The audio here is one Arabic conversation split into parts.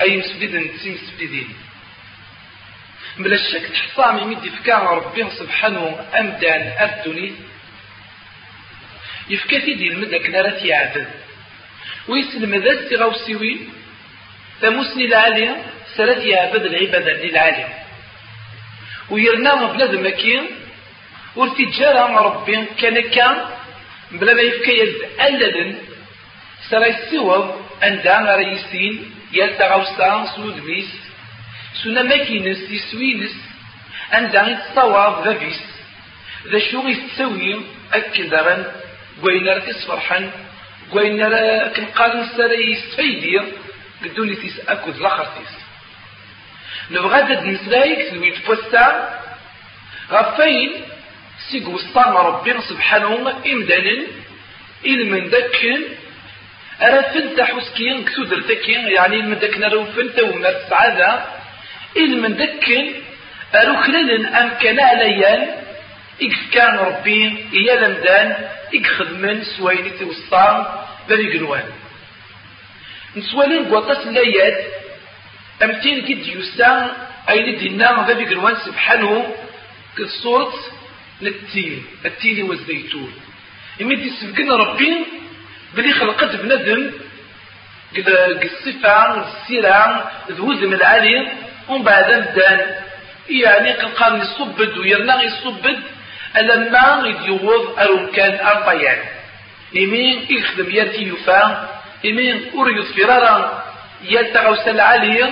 أي مسفلد نسي مسفلدين بلا شك تحصامي مدي فكان ربي سبحانه أمدان أردني. يفكا دي المدك نارات يعدل ويسلم ذا استغاو سوي ثموسني العالية سرات يعبد العبادة للعالم ويرنا بلاد مكين. ورتي جارة ربي كان كان. بلا ما يفكا يد ألدن. سرا يسوى أندان رئيسين يلتا غوصان سود ميس سونا ماكينس يسوينس أندان يتصواب ذا بيس ذا شو يتسوي أكدرا وين ركس فرحا وين كنقال نسرا يستفيدير قدوني تيس أكد لخرتيس نبغى داد نسلايك سوي تفوستا غفين سيق وسطان ربنا سبحانه إمدانا إلمن دكن فنتا حسكين كسودر تكين يعني المدك نرو فنتا وما السعادة إلمن دكن أرو خلال أمكان إكس كان ربي إيا لمدان إك خدمن سويني توسطان ذلك قنوان نسوالين قوطاس الليات أمتين كد يسان أين دينا ذلك قنوان سبحانه كالصورة للتين التين والزيتون إمي سبقنا ربي بلي خلقت بندم الصفة السيرة ذوزم العالي ومن بعد مدان يعني كنقام يصبد ويرنا يصبد ألما يديوض أرمكان أرطيان إمين يخدم يرتي يفا إمين أريد فرارا يلتغوس العالية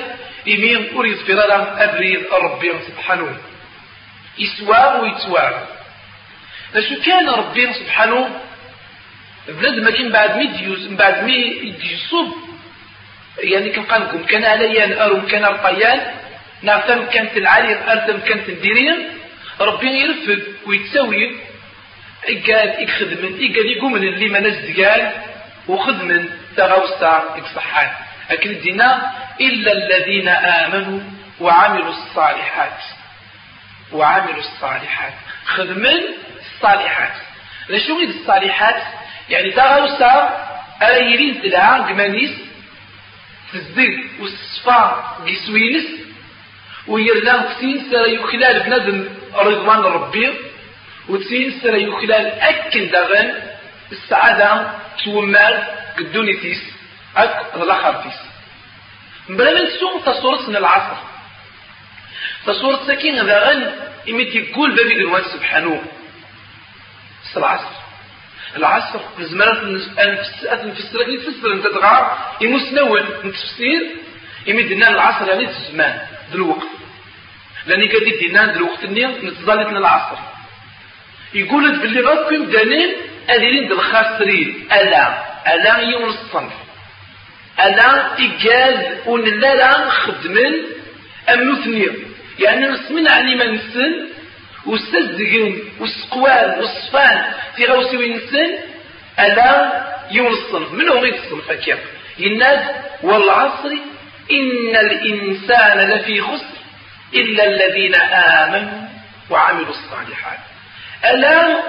إمين أريد فرارا أبريد ربي سبحانه. يسوى ويتوى. لشو كان ربي سبحانه؟ بلاد ما كان بعد مي ديوز بعد مي يصوب يعني كنقال لكم كان عليان أرم كان رقيان نعتم كانت العالية أرتم كانت الديرين. ربي يرفد ويتسوي قال يخدم قال يقوم من اللي ما نزقال وخدم تغوصا يصحان لكن الدينا إلا الذين آمنوا وعملوا الصالحات. وعملوا الصالحات. خدمن الصالحات. لشو الصالحات؟ يعني تغوصا أرى يريد دلعان قمانيس تزدق والصفا قسوينس ويرلان تسين سرى يخلال بندم رضوان ربي وتسين سرى يخلال أكن دغن السعادة تومال قدوني تيس أك الأخر تيس. بلا من سوم تصورتنا العصر. تصورت سكين دغن إمتي يقول بابي قنوان سبحانه. العصر العصر زمرات نفسر أنت تغار يمسنون نتفسير يمدنا العصر يعني الزمان دلوقت لأني قد دينا دلوقت النيل نتظلتنا العصر. يقول باللي غاكم يمدانين أديرين دل الخاسرين ألا ألا يوم الصنف. ألا إجاز لا لا خدمن أم نثنير يعني نسمن علي ما نسن والسزقين والسقوال والصفان في غوسي وينسن ألا الصنف من هو الصنف كيف يناد والعصر إن الإنسان لفي خسر إلا الذين آمنوا وعملوا الصالحات. ألا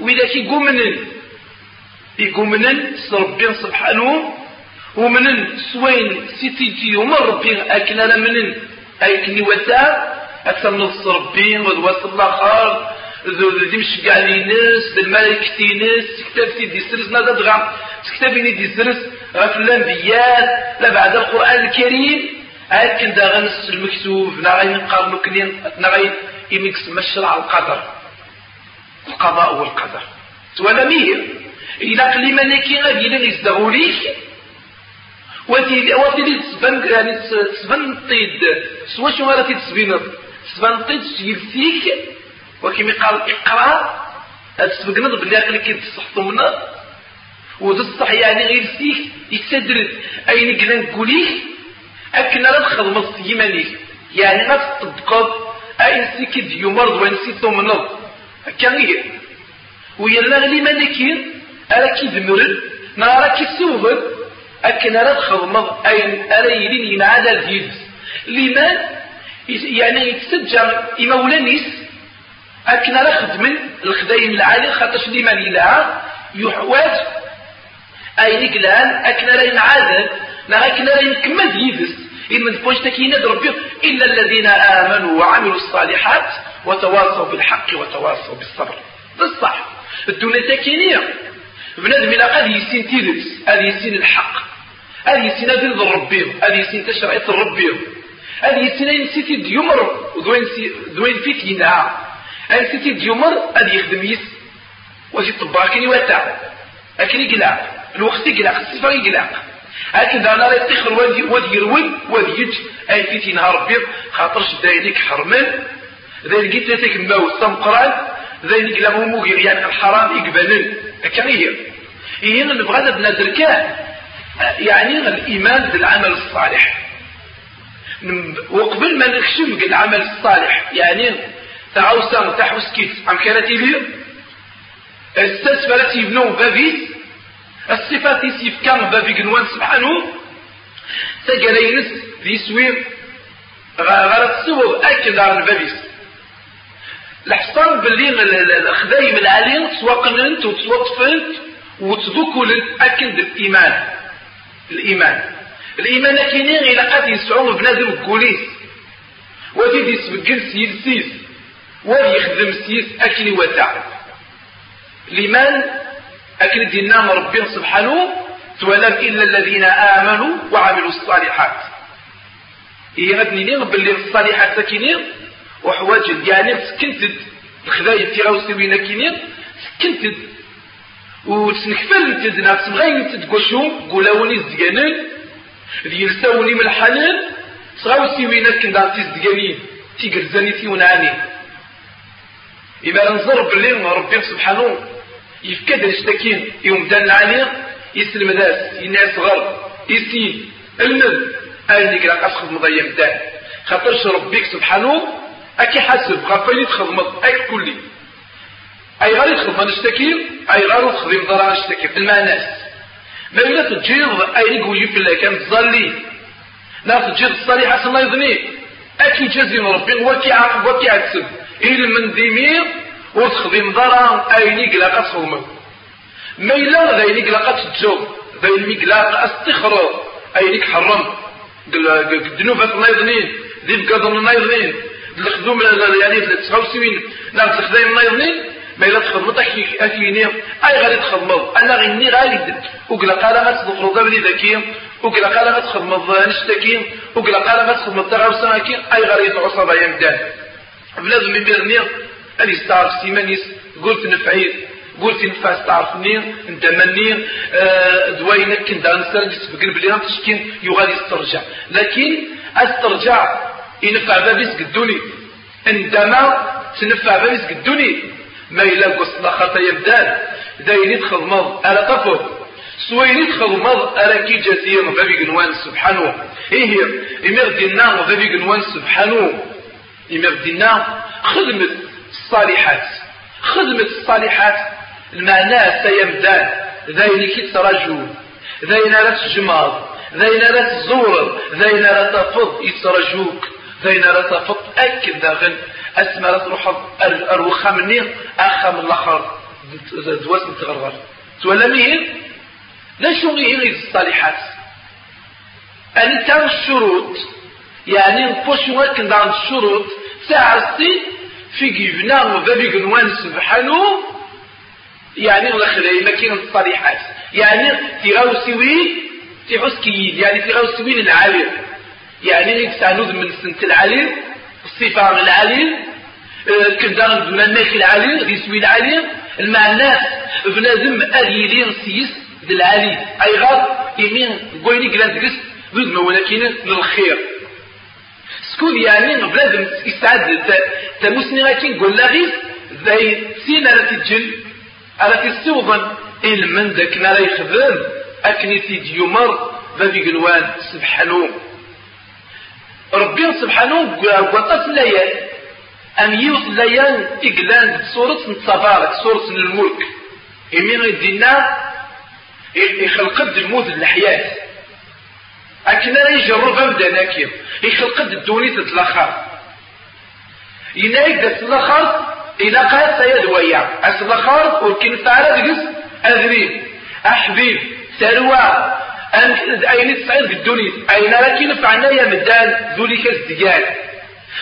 وإذا كي قمنن يقومنن ربي سبحانه ومنن سوين سيتيجي ومن ربي أكنا منن أيكني وسام أكثر من الصربين وذوات الآخر. ذو ذي مشقع لينس بالملائكة ناس كتاب سيدي سرس نادا دغا كتاب دي سرس غف الأنبياء لا بعد القرآن الكريم. أكن دا غنس المكتوب لا غين نقارنو كنين لا غين يمكس مشرع القدر. القضاء والقدر ولا مير. إلا قلي ملكي غادي لن يزدغوليك وتي وتي تسبن يعني تسبن طيد. سوا شو غادي تسبين تبنطيت يلسيك وكيما قال إقرأ تسبقنا بلي عقلك كيتصحطمنا وتصح يعني غير سيك يتسدر أين قلنا نقوليك أكن لا تخدم يمانيك يعني ما تطبقض أين كد يمرض وين سي تمنض هكا هي ويلا غلي مالكين أرا كي دمرد نارا كي سوغد أكن لا تخدم أين أرا يلين ينعاد الجيد لمن؟ يعني يتسجر إمولانيس أكن لا خدمن الخدايم العالي خاطرش لمن يلعى يحواج أي نقلان أكن لا ينعاد لا أكن لا ينكمل يدس. إن من فوج تكينات ربي إلا الذين آمنوا وعملوا الصالحات وتواصوا بالحق وتواصوا بالصبر. بالصح. الدنيا تكينية بنادم إلى قد يسين تيدس هذه يسين الحق. هذه يسين دين ربي هذه يسين تشرعية ربي هذه يسين ينسيتي ديومر دوين فيك ينعى هذه يسيتي ديومر هذه يخدم يس. وفي طباكني وتاع أكن يقلع. الوقت يقلع. الصفر يقلع. هكذا أنا راه يتخر وادي يروي وادي يج. أي فيتي نهار بيض. خاطرش دايليك حرمان ذلك لك الماء السمقران. ذلك له موغير يعني الحرام يقبلن. هكا هي. هي نبغى كان يعني الإيمان بالعمل الصالح. وقبل ما نخشم العمل الصالح يعني تعوسا تحوس كيف عم كانت لي استسفلت يبنو بابيس الصفات يسيف كان بابي قنوان سبحانه تقالينس ذي سوير غارت السوب أكد على البابيس الحصان باللي الخدايم العالين تسوقننت وتسوطفنت وتذكلت أكد الإيمان الإيمان. الإيمان كينين إلى قد يسعون بنادم الكوليس ودي دي سبقل سيس سيس أكل وتع. الإيمان أكن دينا ربي سبحانه تولم إلا الذين آمنوا وعملوا الصالحات. هي غدني باللي الصالحات سكينين وحواج يعني سكنت الخذايا في غاوسي وين كينين سكنت. وتسنكفل انت نفس غير انت تقوشو قولاوني الزقانين ذي يلساوني من الحنان صغاوسي وين كندار تزدقانين تيقرزاني تيونعاني إذا نزر باللي ربي سبحانه يفكد يشتكين يوم دان عليه يسلم داس ينعس غر يسين المد أين يقرأ قصخذ مضيم دان خاطرش ربيك سبحانه أكي حسب غفلي تخدمت أي كلي. أي غير تخدم نشتكي أي غير تخدم ضرع نشتكي في المعناس ما إلا تجيض أي يقول يفلا كان تظلي لا تجيض الصالحة الله يظني أكي جزيم ربي وكي عقب وكي عتسب إيه المندمير وتخدم ضرا أين قلاقة تصوم ما إلا ذين قلاقة تجو ذين قلاقة استخرى أين حرم دنوبة النايضنين ذي بقضم النايضنين الخدوم يعني تخوسوين نعم تخدم النايضنين ما إلا تخدمت أكيني أي غادي تخدمض أنا غني غالي وقلا قال ما تدخل قبل ذكي وقلا قال ما تخدمض نشتكي وقلا قال ما تخدمض تغاوسا أي غادي تعصب يمدان بلازم يبيرني اللي استعرف سيمانيس. قلت نفعي قلت نفع استعرفني ندمني. آه دوينك كنت نسر نسبق بلي تشكين يغادي يسترجع. لكن أسترجع. ينفع بابيس قدوني. عندما تنفع بابيس قدوني. ما إلا قصد خطا يبدال. داين يدخل مض ألا تفض سوين يدخل مض ألا كي جزير بابي قنوان سبحانه. إيه إمير دينا بابي قنوان سبحانه. إمير دينا خدمت الصالحات. خدمة الصالحات. المعنى سيمدان ذين ترجو ذين لا تجمر. ذين لا تزور. ذين لا تفض يترجوك ذين لا تفض أكد داغن. أسمى لا تروح أروخا مني أخا من الآخر. دواس نتغرغر تولى مين؟ لا شو غير الصالحات. أنت الشروط. يعني نبوش وكن عند الشروط. ساعة في جبنا وذبي جنوان سبحانه يعني ولا خلاي ما كاين الصريحات يعني في غوسوي في حسكيين يعني في غوسوين العالم يعني يكسانود من سنة العالم. الصفة العالم آه، كندا بنا الناس العالم يسوي العالم المعنى بنادم أريلين سيس بالعالي أي غاب يمين قويني قلان تقس ولكن للخير. سكون يعني بلاد يسعد تموسني غاكي نقول لغي زي سين على تجل على تستوضن من ذاك نرى يخدم؟ أكني تيجي يمر بابي قنوان سبحانه. ربي سبحانه وقطس الليال أم يوث الليال إقلان سورة نتصبارك سورة الملك. إمين يدينا يخلق الموت الحياة أكن راه يجرب أبدا ناكيم يخلق الدونية الآخر. ينايك دات الآخر إلى قاد سيد ويا. أس الآخر ولكن تعالى أذريب أحبيب أن أين تسعيد بالدنيا أين لكن فعنا يا مدان ذوليك الزجاج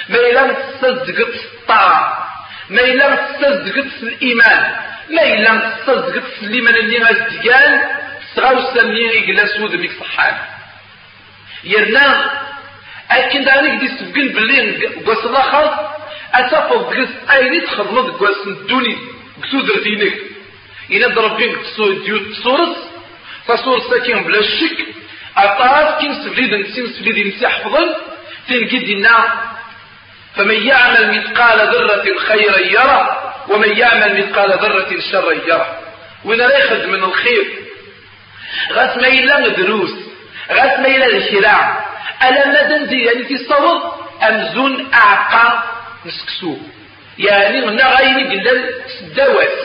ما إلا تصدقت الطاعة ما إلا تصدقت الإيمان ما إلا تصدقت الإيمان اللي ما الزجاج صغاو سمي يقلا سود ميك صحان يرنا أكن دانيك دي سبقن بلين قوس الآخر أتفض قس أين تخدمت قوس الدنيا؟ قسود دينك إلا ضربين تصورس تصورس ساكن بلا شك. أطاف كيم سفليد نسي حفظا. تنقدنا فمن يعمل مثقال ذرة خيرا يرى ومن يعمل مثقال ذرة شرا يرى وين راه من الخير؟ غاس ما إلا دروس غاس ما إلا الشراع. ألا ما دندي يعني الصوت أمزون أعقى نسكسو. يعني من غايني قلال سداوات.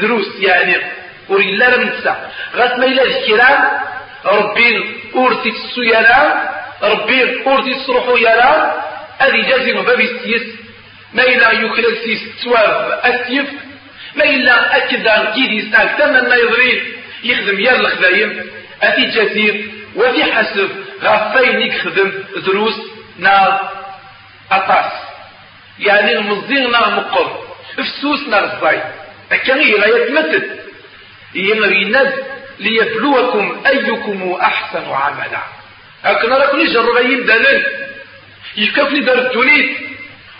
دروس يعني. وري لا من تسع غاس ما إلا الكرام ربي أورتي تسو يالا ربي أورتي تسروحو يالا هذه جازم باب السيس ما إلا يكرل سيس تواب أسيف ما إلا أكد عن كيدي ساك ثمن ما يضرين يخدم يا الخدايم أتي جزير وفي حسب غفين يخدم دروس نار أطاس يعني المصدين نار مقر فسوس نار الزاي كان هي غاية ينريناد ليبلوكم أيكم أحسن عملا. لكن راكم يجرب أيام دلال يكفني دار الدوليت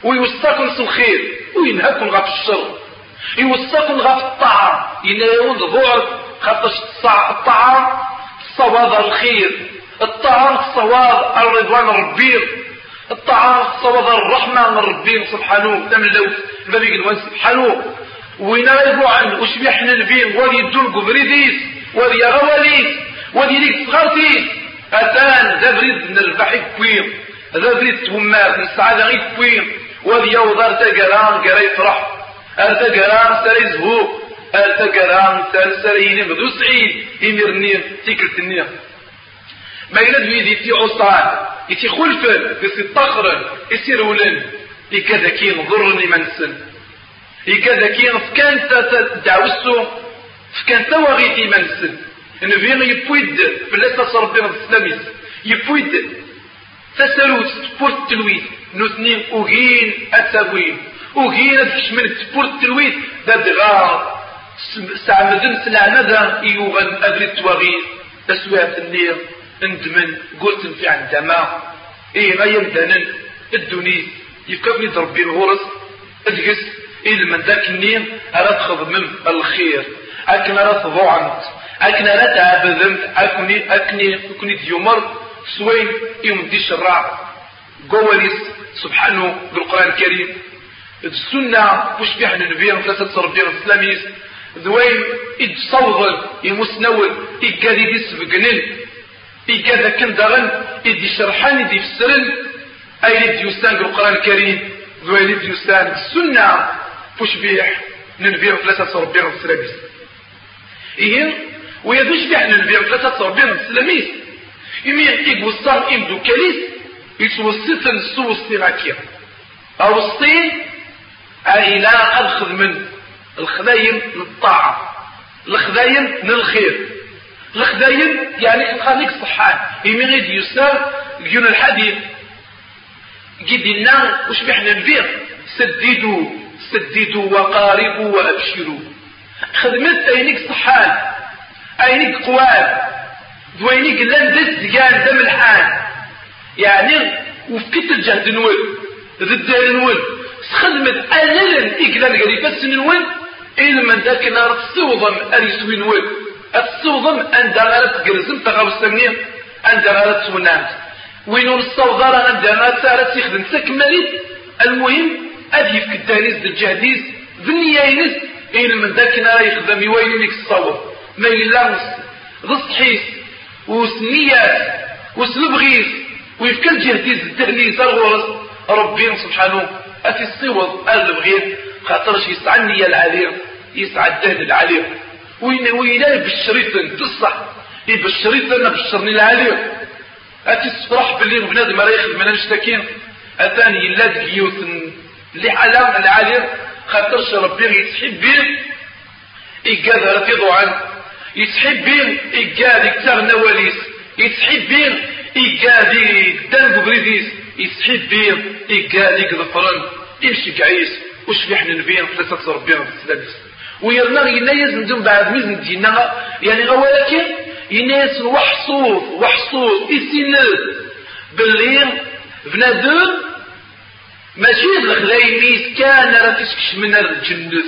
ويوصاكم الخير وينهاكم غف الشر. يوصاكم غف الطاعة. ينايون ضعف خاطر الطاعة الصواب الخير. الطاعة الصواب الرضوان الربير الطاعة الصواب الرحمة من ربي سبحانه. تملوت ما بيقول سبحانه. وين يبو عن وش بيحنا البين ولي الدول قبريديس ولي غواليس ولي ليك صغرتيس أتان دبريد من البحي كوير دبريد تومات السعادة غير كوير ولي يوضر تقران قرا يفرح أرتا قران سري زهو أرتا قران سر سريني بدو سعيد. يمرني تيكرت النير ما يلد ويدي في عصان يتي خلفن يسي طخرن يسير ولن يكذا كي نضرني منسن. يكذا كي فكانت دعوسو فكانت وغيتي منسن نبيغ يبويد بلا تصربي الاسلامي يبويد تسالوت تبور التلويد نثنين أغين أتابوين أغين أتكشمن تبور التلويد داد غار سعمدن سلعندا يوغن أدري التواغين أسوات النير اندمن قلت في عندما إيه ما يمدنن الدنيس يكفني ضربي الغرس ادقس إلى من ذاك النيم أراد خضمم الخير. أكن أراد ضوعنت أكن أراد تعبذمت أكني أكني أكني ديومر. سوين يوم دي شرع قواليس. سبحانه بالقرآن الكريم. السنة وش بيحنا نبيهم ثلاثة ربيهم الإسلاميس. ذوين يتصوغل يمسنول يقادي دي سبقنن يقاد كان دغن يدي شرحان يدي فسرن أي ديوستان بالقرآن الكريم. ذوين ديوستان السنة فوش بيح ننبيهم ثلاثة ربيهم الإسلاميس إيه؟ ويدوش بيح ننبيهم ثلاثة ربيهم الإسلاميس يمين إيقوستان إمدو كاليس يتوسط السوس تراكيا أوسطين إلى أدخل من الخذايم للطاعة الخذايم للخير. الخذايم يعني خليك صحان يمين غيد يسار يجون الحديث قد وش بيحنا نبيع سددوا سددوا وقاربوا وأبشروا. خدمت أينيك صحان أينيك قواد دوينيك لأن دس قال دم الحال يعني وفكت الجهد نول ضد نول. خدمت أللا إقلال قريبا سنول إلا من ذاك نار تصوضم أريسوي نول. التصوضم أن دارت قرزم تغاو السمنية أن دارت سونات وينو الصوضار أن دارت سارت يخدم سكملت المهم أدي في الدانيس الجهديس ذنياينس إلا من ذاك نار يخدم يوين لك الصوض ما يلامس ضصحيس وسنيات وسلبغيس ويفكر جهدي الدهني يسر ربي سبحانه أتي الصوت قال بغير خاطرش يسعني العليم يسعى الدهن العليم. وين وين بالشريط تصح يبشريت أنا بشرني العليم. أتي الصبح باللي بنادم ما يخدم أنا نشتكين أتاني إلا دقيوت اللي على العالم خاطرش ربي يسحب بيه إيقاد راه يضوعن يسحب بيه إيقاد يكتر نواليس. يسحب بيه إيقاد يدان بريديس يسحب بيه إيقاد يقذفرن يمشي قعيس وش في حنا نبين ثلاثة ربنا بالسلامس ويرنا ينايز ندم بعد ميزن دينا يعني ولكن يناس وحصوص وحصوص يسينل باللي بنادم ماشي الخلايميس كان راه تسكش من الجنس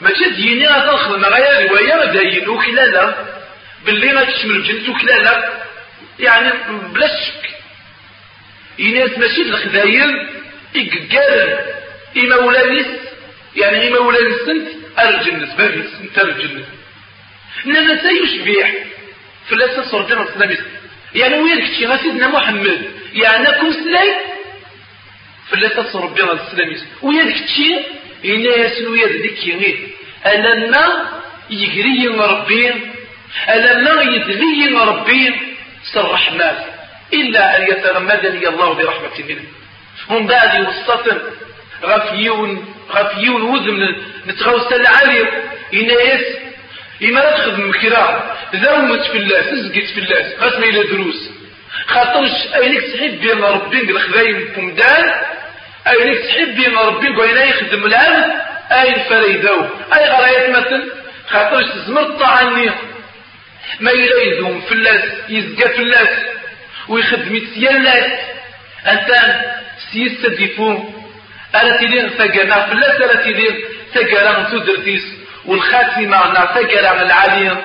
ماشي ديني راه تخدم غير رواية داين وكلالا باللي ما تشمل الجنس وكلالا يعني بلا شك. يناس ماشي الخدايم إما ولانيس يعني إما ولانيس سنت الجنس بابي سنت الجنس إنما سيشبيح في الأساس ربنا الإسلامي يعني وين كتشي سيدنا محمد. يعني كم سلاي في الأساس ربنا الإسلامي وين كتشي يناس ويا ذيك يغير ألنا يجري ربي ألنا يدلي ربي سر إلا أن يتغمدني الله برحمة منه. هم بعد يوسطن غفيون غفيون وزم نتغوص العالي يناس إما تخدم كرا ذومت في الله تزقت في الله خاصنا إلى دروس. خاطرش أينك تحب ربي الخذايم بومدان أينك تحب بين ربي وين يخدم العبد أين فريدو أي غرايات مثل؟ خاطرش تزمر الطعني ما يليدهم في اللاس يزقى في اللاس ويخدم يتسيالات أنت سيستدفون ألا تدين ثقنا في اللاس ألا تدين ثقنا تدرتيس. والخاتمة نا ثقنا العالية.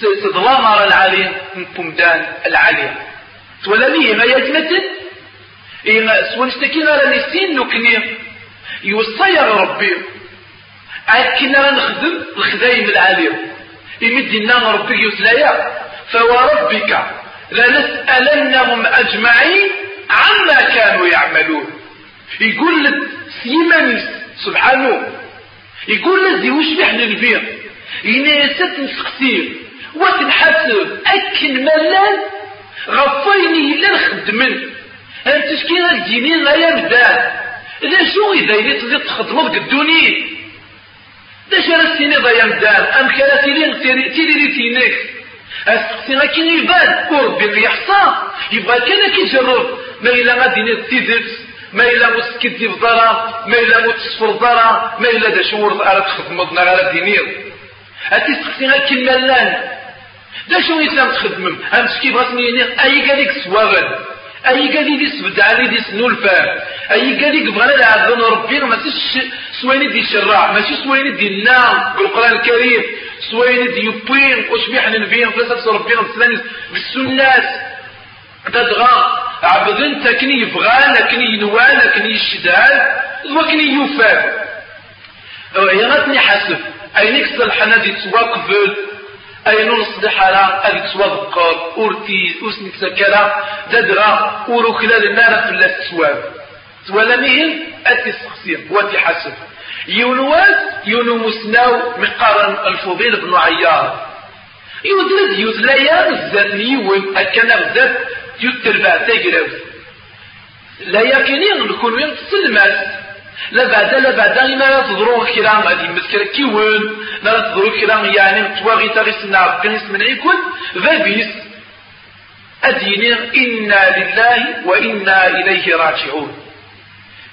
ستضلامر العالية من بمدان العالية. ولا ليه ما يجمتن؟ سوى نشتكينا لنسين نكني. يوصي ربي. أكنا نخدم الخدايم العالية يمد لنا ربي يسلايا فوربك لنسألنهم أجمعين عما كانوا يعملون. يقول لك سيمانيس سبحانه. يقول لك دي وش بيحنا البيع يناسة نسختير وتنحسب أكن ملان غفيني إلا نخدمن أنت شكينا الجنين لا يبدأ إذا شو إذا إذا تزيد تخدمض قدوني دا شرا السيني ضيا مدان أم كلا تيلين تيلي تينيك أستقسي غاكين يبان وربي اللي يحصى يبغى كان كيجرب ما إلا غادي تيزرت ما إلا مسكت دي فضرا ما إلا متصفر ضرا ما إلا دا شور أرى تخدمضنا غير دينير أتستقسي غاكين ملان دا شو يسلم تخدمم؟ أمسكي بغاسني أي قالك سواغل أي قال لي سبد علي دي سنولفا أي قال لي بغانا العذن ربي ما تش سويني دي شراع ماشي سويني دي النام بالقرآن الكريم. سويني دي يبين وش بيحنا نبين فلسة ربنا بسلانيس بالسناس تدغى عبدن تكني يبغانا كني ينوانا كني يشدال وكني يوفا غاتني حسب أي نكسر الحنا دي تواقفل أي نصدح على أدي توضقر أورتي أسني تسكرا ددرا أورو خلال النار في الله تسواب تولانيهم أتي سخسين وأتي حسب يونواز يونو مسناو مقارن الفضيل بن عيار. يودرد يوتلايا بزاف نيوم أكنا بزاف يتربع تيقراو لا يقينين نكون وين تسلمات. لا بعد لا بعد ما تضرو كرام غادي مسكر كيون لا تضرو كرام يعني تواغي تغيسنا كنيس من يكون ذبيس أديني إنا لله وإنا إليه راجعون.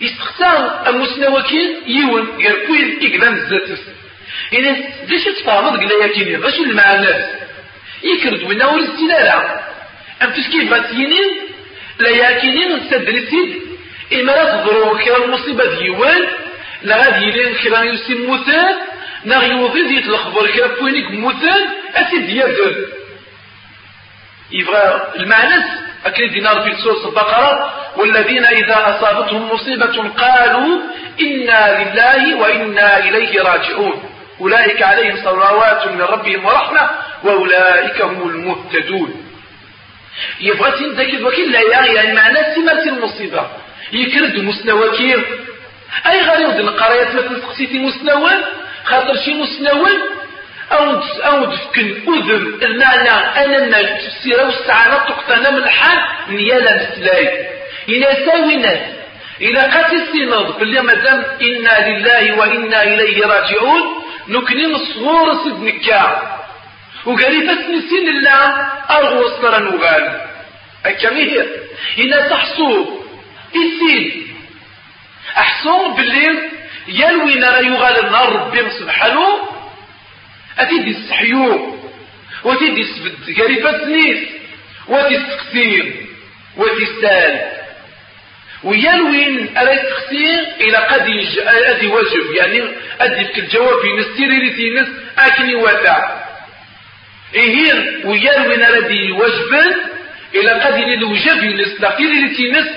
يستختار أمسنا وكيل يون غير كوين إقلام الزاتس إذا ليش تفاهمت قلا يكيني باش المعنى. يكرد وينا ورزتنا أم تسكيف باتينين لا يكينين نستدرسين إما لا تضروا كرا المصيبة ديوان لا غادي يلين كرا يسيم موتان نا يوضي ديت الخبر كرا بوينيك موتان أسيد يدر يبغى المعنى أكيد دينار في سورة البقرة والذين إذا أصابتهم مصيبة قالوا إنا لله وإنا إليه راجعون. أولئك عليهم صلوات من ربهم ورحمة وأولئك هم المهتدون. يبغى تنتكد وكل لا يعني معنى سمات المصيبة. يكرد مستوى كير أي غريب القرايات ما تنسقسيتي مستوى خاطر شي مستوى أو أو تفكن أذن المعنى أنا تفسير والسعادة تقتنا من الحال نيالا مسلاي. إلى ساوي ناس إلى قاتل السناد باللي مادام إنا لله وإنا إليه راجعون. نكني الصغور سد نكا وقالي فاسنسين الله أرغو صدر نوغال أكمل. إلا تحصو. إسين أحسن بالليل يلوي نرى يغال النار ربي سبحانه. أتيدي السحيو وتيدي السبت قريبة سنيس وتي السقسير وتي السال ويلوين ألا التخسير إلى قد أدي واجب يعني أدي في الجواب نستيري لتينس أكني وتا إهير ويلوين أدي واجبا إلى قد الوجب نستقير لتينس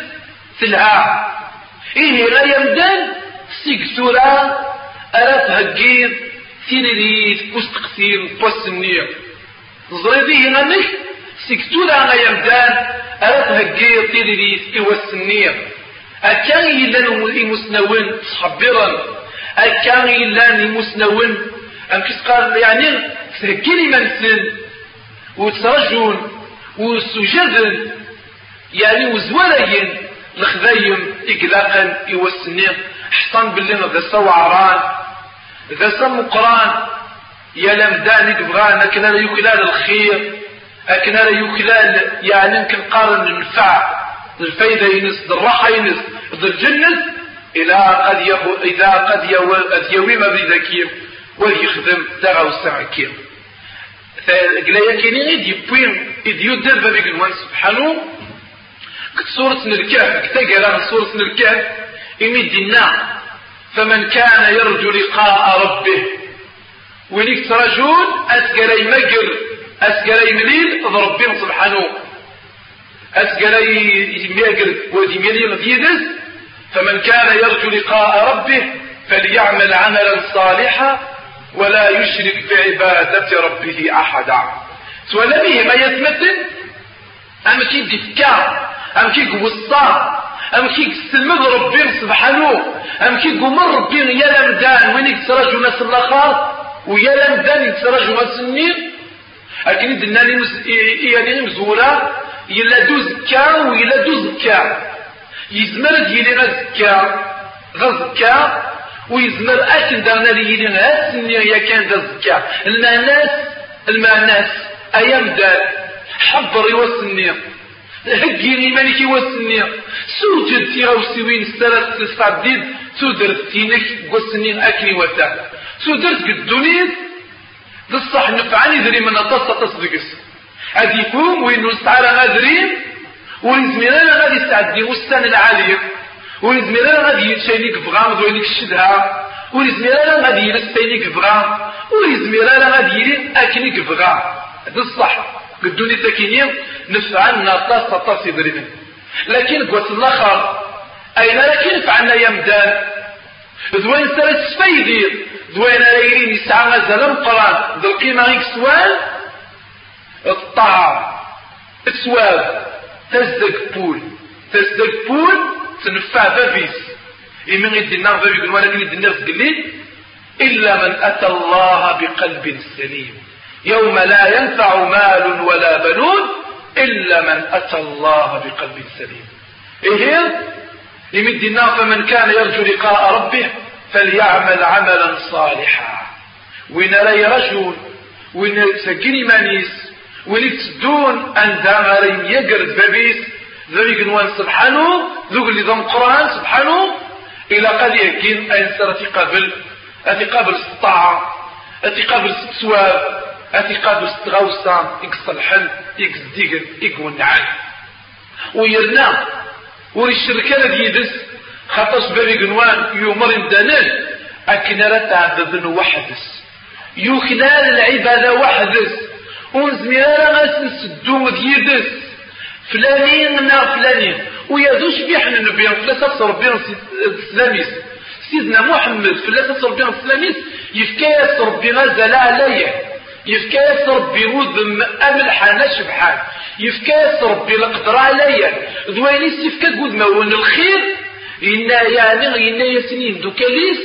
سلعة إيه لا يمدن سيكسورا ألا تهجير تيريريت وستقسير وستنير زريدي هنا نك سيكسورا لا يمدن ألا تهجير تيريريت وستنير أكان يلان المسنون صبرا. أكان يلان المسنون أم كسقال يعني تهجيني منسن وترجون وسجدن يعني وزوالين. الخذايم إقلاقا يوسني حصان باللي ذا سوى عران ذا سمو قران يا لمدان بغان أكنا لا يكلال الخير أكنا لا يكلال يعني يمكن قارن النفع الفايدة ينس الراحة ينس الجنة إلى قد يهو إذا قد يهو يوي ما بذكير ويخدم تغاو السعكير فقلا يكيني غيد يبوين إذ يدر بابيك سبحانه. سورة الكهف كتقرا سورة الكهف. إمدنا فمن كان يرجو لقاء ربه. وليك ترجون أسقري مقر أسقري مليل ربنا سبحانه. أسقري مقر ودي مليل ديدس فمن كان يرجو لقاء ربه فليعمل عملا صالحا ولا يشرك بعبادة ربه أحدا. سؤال به ما يتمثل أما كيف تفكار أم كي قوصا أم كي سلمد ربي سبحانه؟ أم كي قمر ربي يا لمدان وين يتسرج ناس الآخر ويا لمدان يتسرج ناس النير لكن يدنا لي. يعني مزورة يلا دو زكا ويلا دو زكا. يزمر ديالي غا زكا. غا زكا. ويزمر أكن دارنا لي يلي غا سنير يا كان دا زكا. المعناس المعناس أيام دار. حبر يوسنير هجيني مالك وسني سوجد تي غوسوين السلام تستعديد سودرت تينك وسنين اكني وتا سودرت قدونيت بصح نفعني ذري من اتص تصدقس هذه يكون وين نستعرى غادرين ونزميرنا غادي يستعدي وستان العالية ونزميرنا غادي يتشينيك بغام ذوينيك الشدها ونزميرنا غادي يلستينيك بغام ونزميرنا غادي يلين اكنيك بغام هذا الصح قدوني تكينيم نفعلنا طاس طاس يدرينا لكن قوة الآخر أين لكن فعلنا يمدان؟ ذوين سرت سفيدير ذوين ليرين يسعى غزل القرآن ذو القيمة غيك سوال؟ الطعام. اسواب تزدق بول. تزدق بول تنفع بابيس. إمن يدي النار بابي ولكن يدي النار إلا من أتى الله بقلب سليم. يوم لا ينفع مال ولا بنون إلا من أتى الله بقلب سليم. إيه يمد النار فمن كان يرجو لقاء ربه فليعمل عملا صالحا. وين لا رجل وين سجني مانيس وين تدون أن دامر يقرد بابيس ذلك نوان سبحانه ذوق اللي ضم القرآن سبحانه. إلى قد يكين أن سر قبل أتي قبل الطاعة أتي قبل السواب أتي قابل ستغوصا إكس الحل إكس ديقن إكون نعال ويرنا وري الشركة ديدس خاطرش بابي قنوان يومر دانال أكنا تعبدن وحدس. يوكنا العبادة وحدس. ونزميرا غاس نسدو ديدس فلانين نا فلانين. ويادوش بيحنا نبيان فلا ربي سلاميس. سيدنا محمد فلا ربي سلاميس. يفكاس ربي غزل عليه يفكاس ربي وذم أملحان شبحان. يفكاس ربي القدر عليا ذوينيس يفكا قد مون الخير. إنا يعني إنا يسنين دوكاليس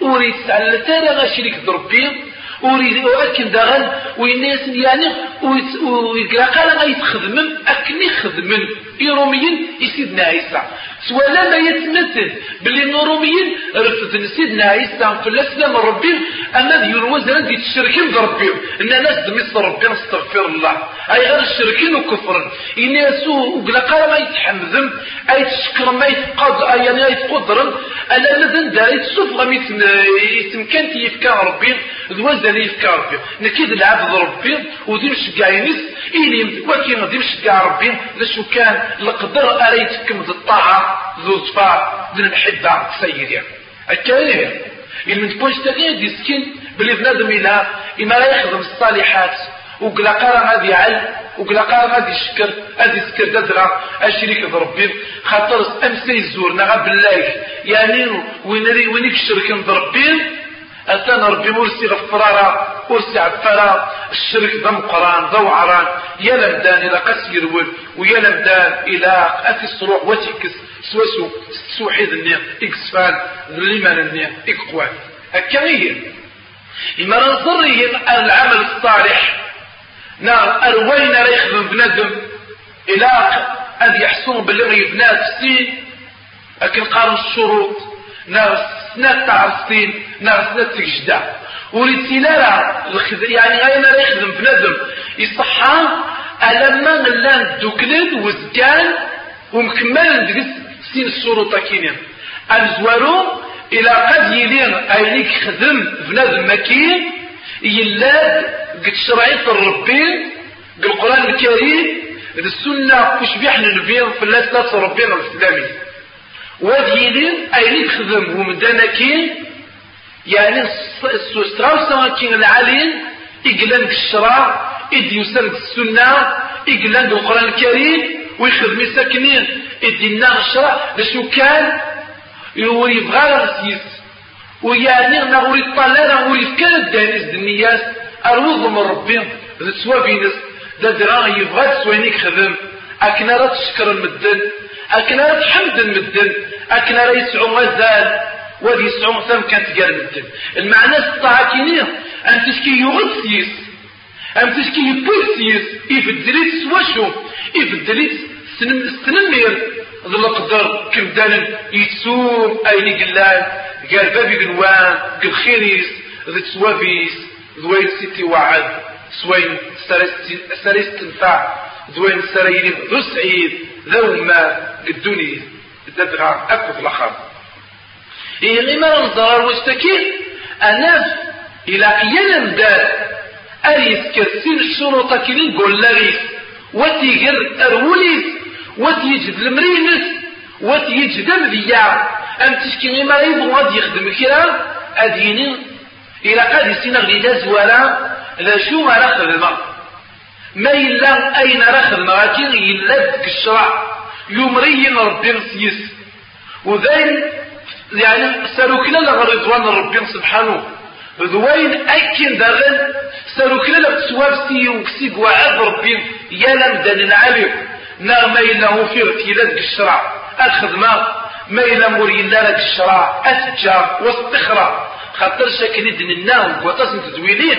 وريد سعلا تارا غاشريك دربي وريد أكن داغن. ويناس يعني ويقرا قال غيتخدمم أكن يخدمن إيروميين يسيدنا عيسى سوالا ما يتمثل باللي الروميين رفض سيدنا عيسى في الاسلام ربي اما ذي الوزن دي تشركين بربي ان ناس دميس ربي نستغفر الله اي غير الشركين وكفر يناسو وقلا قال ما يتحمذم اي تشكر ما يتقض اي يعني يتقدر أنا لذن دار يتسوف غم يتمكن يفكا ربي الوزن يفكا ربي نكيد العبد ربي ودي مش قاينس إلي وكي غدي مش قاع ربي لشو كان القدر اريتكم الطاعة ذو صفاء ذو المحبة سيدي الكريم إن من تكونش تغيير دي سكين بلي بنادم إلا إما لا يخدم الصالحات وقلا قرا غادي يعل وقلا قرا غادي يشكر غادي يسكر ددرا الشريك بربي خاطر امسى يزورنا غا بالله. يعني وين وين يكشرك بربي أتانا ربي مرسي غفرارا ورسي عفارا الشرك ذا مقران ذا وعران يا لمدان إلى قس يرول ويا لمدان إلى أتي الصروع وتكس سوسو سوحيد النية إكسفان الليمان النية إكقوان هكا إما ننظرهم العمل الصالح نار أروين ريخ بنادم إلى أن يحصون باللي بنات السين لكن قارن الشروط سنة تعرسين نار سنة تجدع وريتينا يعني غاين راه يخدم بنادم. يصحى ألما غلان دوكلد وزكان ومكمل ندقس سين الشروط كينين الزوارو إلى قد يلين أيليك خدم بنادم مكين يلاد قد شرعية الربين بالقرآن الكريم السنة وش بيحن النبيين في الله ربنا الإسلامي. وذيلين أيليك خدم ومدانكين يعني السوسترا كين العالين إقلان الشرع إدي يسلك السنة إقلان القرآن الكريم ويخدم ساكنين إدي النار الشرع لشو كان يبغى رسيس ويعني نغوري الطلالة نغوري كان الدانيس دنياس أروض من ربي ذا سوا بينس ذا درا يبغى تسوينيك خدم أكنا راه تشكر المدن. أكنا تحمد المدن أكنا راه يسعو مازال وادي يسعو ثم كانت قال المدن. المعنى الطاعة كينيه أن تشكي يغد سيس أن تشكي يبوي سيس يبدليت سواشو يبدليت سنمير. ذو القدر كم دان يتسوم أين قلان قال بابي قنوان قل خيريس ذي تسوابيس ذوين سيتي وعد سوين سريس تنفع ذوين سريين ذو سعيد. ذو ما ددغا أكو في الأخر. إيه غيما نظر واشتكي الناس إلى قيانا مدار أريس كسين الشروط كلين قول لغيس وتيقر أروليس. وتيجد المرينس. وتيجد مذيع أم تشكي غيما يبغى يخدم كرا أديني. إلى قد يسينا غيدا زوالا. لا شو ما خدمة ما إلا أين رخدمة لكن إلا الشرع. يمرين ربي نسيس. وذين يعني سلوكنا لغرضوان ربي سبحانه. ذوين أكين داغن سلوكنا لغتسواب سي وكسي وعاد ربي يا لمدان العالم نغم إلا في ارتيلات الشرع. الخدمة ما إلا موري إلا لك الشرع. أتجار واستخرى. خاطر شكل دن الناو وطاس تزويلين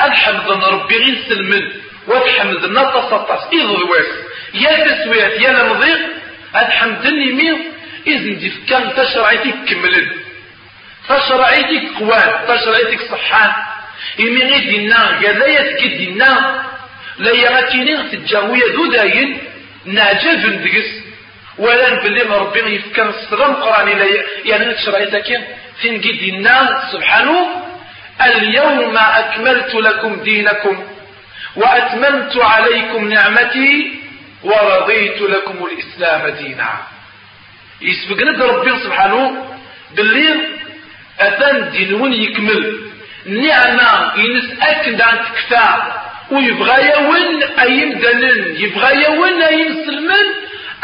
الحمد ربي غير سلمن. والحمد نطس إذ ذواس يا تسويات يا لمضيق. الحمد لله ميو إذن دي كان تشرعيتك كملن تشرعيتك قوان تشرعيتك صحان إمي غير دينا قذايا تكد دينا لا يغاتيني تجاوية ذو داين. نعجب ندقس. ولا نبلي ربنا يفكر الصغم قراني لا يعني تشرعيتك فين قد دينا سبحانه. اليوم أكملت لكم دينكم. وأتممت عليكم نعمتي ورضيت لكم الإسلام دينا. يسبق ند ربي سبحانه باللي أثان دين وين يكمل. نعمة ينس أكد عن تكفى ويبغى يون أي مدنن يبغى يون أي مسلمن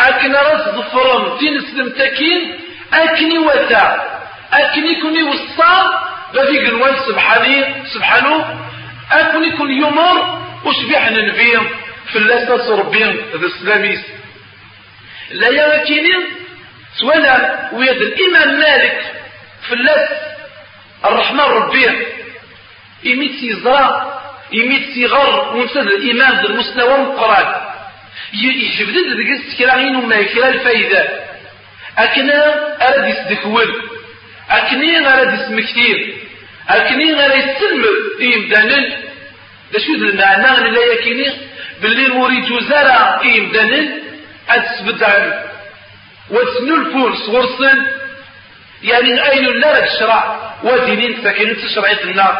أكن راس ظفرم. دين سلم تكين. أكني وتا. أكني كوني وصا بفي قنوان سبحانه سبحانه. أكون يكون يمر. وشبيح ننبيهم في اللاسة ربهم ذا السلاميس. لا يمكنين سوالا ويد الإمام مالك في اللاس الرحمن ربيه يميت سيزرا يميت سيغر ونسد الإمام ذا المستوى القرآن يجبد ذلك السكراين وما يكرا الفايدة. أكنا أرد يسدكول أكني أرد يسمكتير أكني أرد يسلم إيمدانن دا شو المعنى لا يكيني باللي مريد زرع إيمدانن أتسبدع وتسنو الفرس ورسن يعني أين لا الشرع ودينين ساكنين تشرعي النار.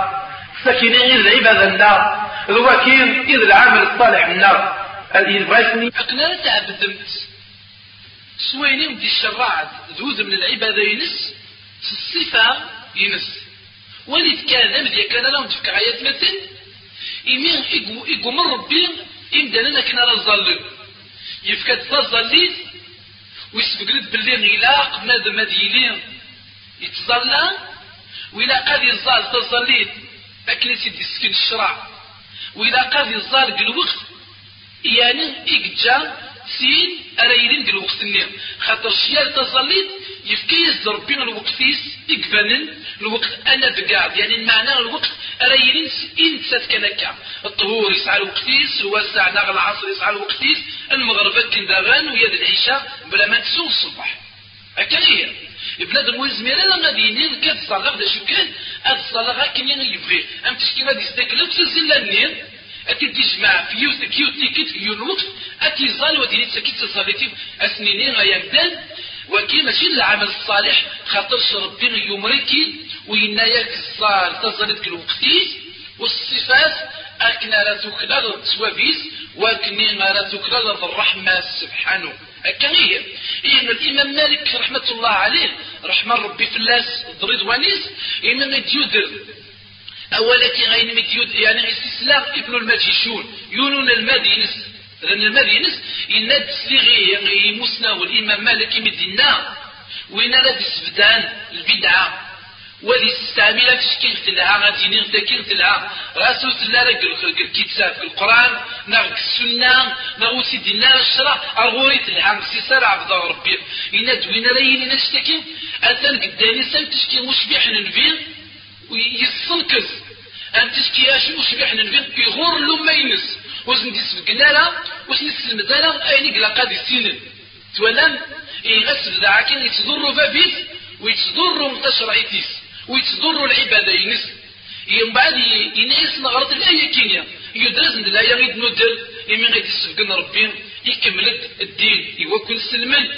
ساكنين إذ العبادة النار. ذوكين إذ العمل الصالح النار. الإنفايسني أقنا تعبدمت سويني ودي الشراعة ذوذ من العبادة ينس. الصفة ينس. ولد كان مدي كان لهم تفكر عيات مثل إمين من ربي إمدانا كنا رزالين يفكد تظليت ويسبقلت باللي غلاق ماذا مدينين. يتظلى وإلا قاد يزال تظليت أكل سيدي سكن الشرع. وإلا قاد يزال الوقت يعني إكجا سين أرايلين ديال الوقت النير خاطر شيال تظليت يفكيز ربنا الوقتيس إكفانن الوقت أنا بقاعد. يعني المعنى الوقت أرايلين إن كنكا الطهور يسعى الوقتيس الواسع ناغ العصر يسعى الوقتيس. المغرب كندغان ويد العشاء بلا ما تسوق الصباح. هكا هي بلاد الموزميرة لا غادي ينير كاد صلاة دا شو كان هاد الصلاة كان يبغي. أم تشكي غادي يستكلف تزل النير تجمع فيو كيو تيكيت كيو الوقت أكي زال وديني تسكيت تصاليتي أسنينين غيامدان وكي ماشي العمل الصالح خاطرش ربي يمركي ويناياك الصال تزالت الوقتيس والصفات أكنا لا تكلل سوابيس وكني ما لا تكلل الرحمة سبحانه. هكا هي. إن الإمام مالك رحمة الله عليه رحمة ربي في اللاس رضوانيس إمام يديودر أولا كي غين مديود يعني استسلام ابن المجيشون يونون المدينس لأن المدينس يناد سيغي يعني مسنا والإمام مالك مدينة. وين راد سفدان البدعة؟ ودي استعملها تشكيل تلها غادي نغتكيل تلها راسو تلا الكتاب في القرآن نغ السنة نغ سيدي الله الشرع أرغوري تلها سيسار عبد ربي. إن دوين رايني نشتكي أثن قداني سن تشكي مشبح ننفين ويصنكز أن تشكي أشي وشبح ننفين يغور لو ما ينس وزن دي سبقنا لا وش نسلم دالا أين قلا قادي سينن؟ تولان إيه غسل دعاكين يتضر فابيس ويتضر متشرعيتيس ويتضر العبادة ينس. يوم بعد ينعيس نغرط الآية كينيا يدرس الآية غيد ندر يمين غيد يسبقنا ربين يكمل الدين يوكل سلمان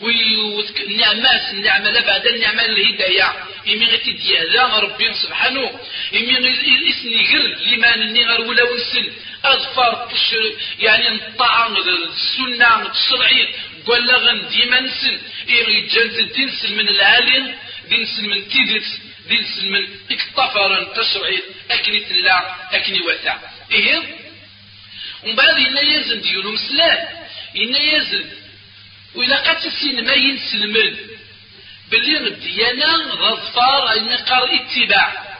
والنعمات النعمة بعد النعمة الهداية إمي غيتي ديالا ربي سبحانه. إمي إسني غير لما نني غير ولا ونسل أظفر يعني الطعام السنة الشرعية. ولا غن ديما نسل. إيه جنت الدين من العالم دين من تيدت دين من اكتفر تشرعي أكني تلا أكني وثا إيه؟ ومن بعد إنا يزن ديولو مسلان إنا يزن وإلا قد تسين ما ينسلمن. باللي الديانة غظفار أن قار اتباع.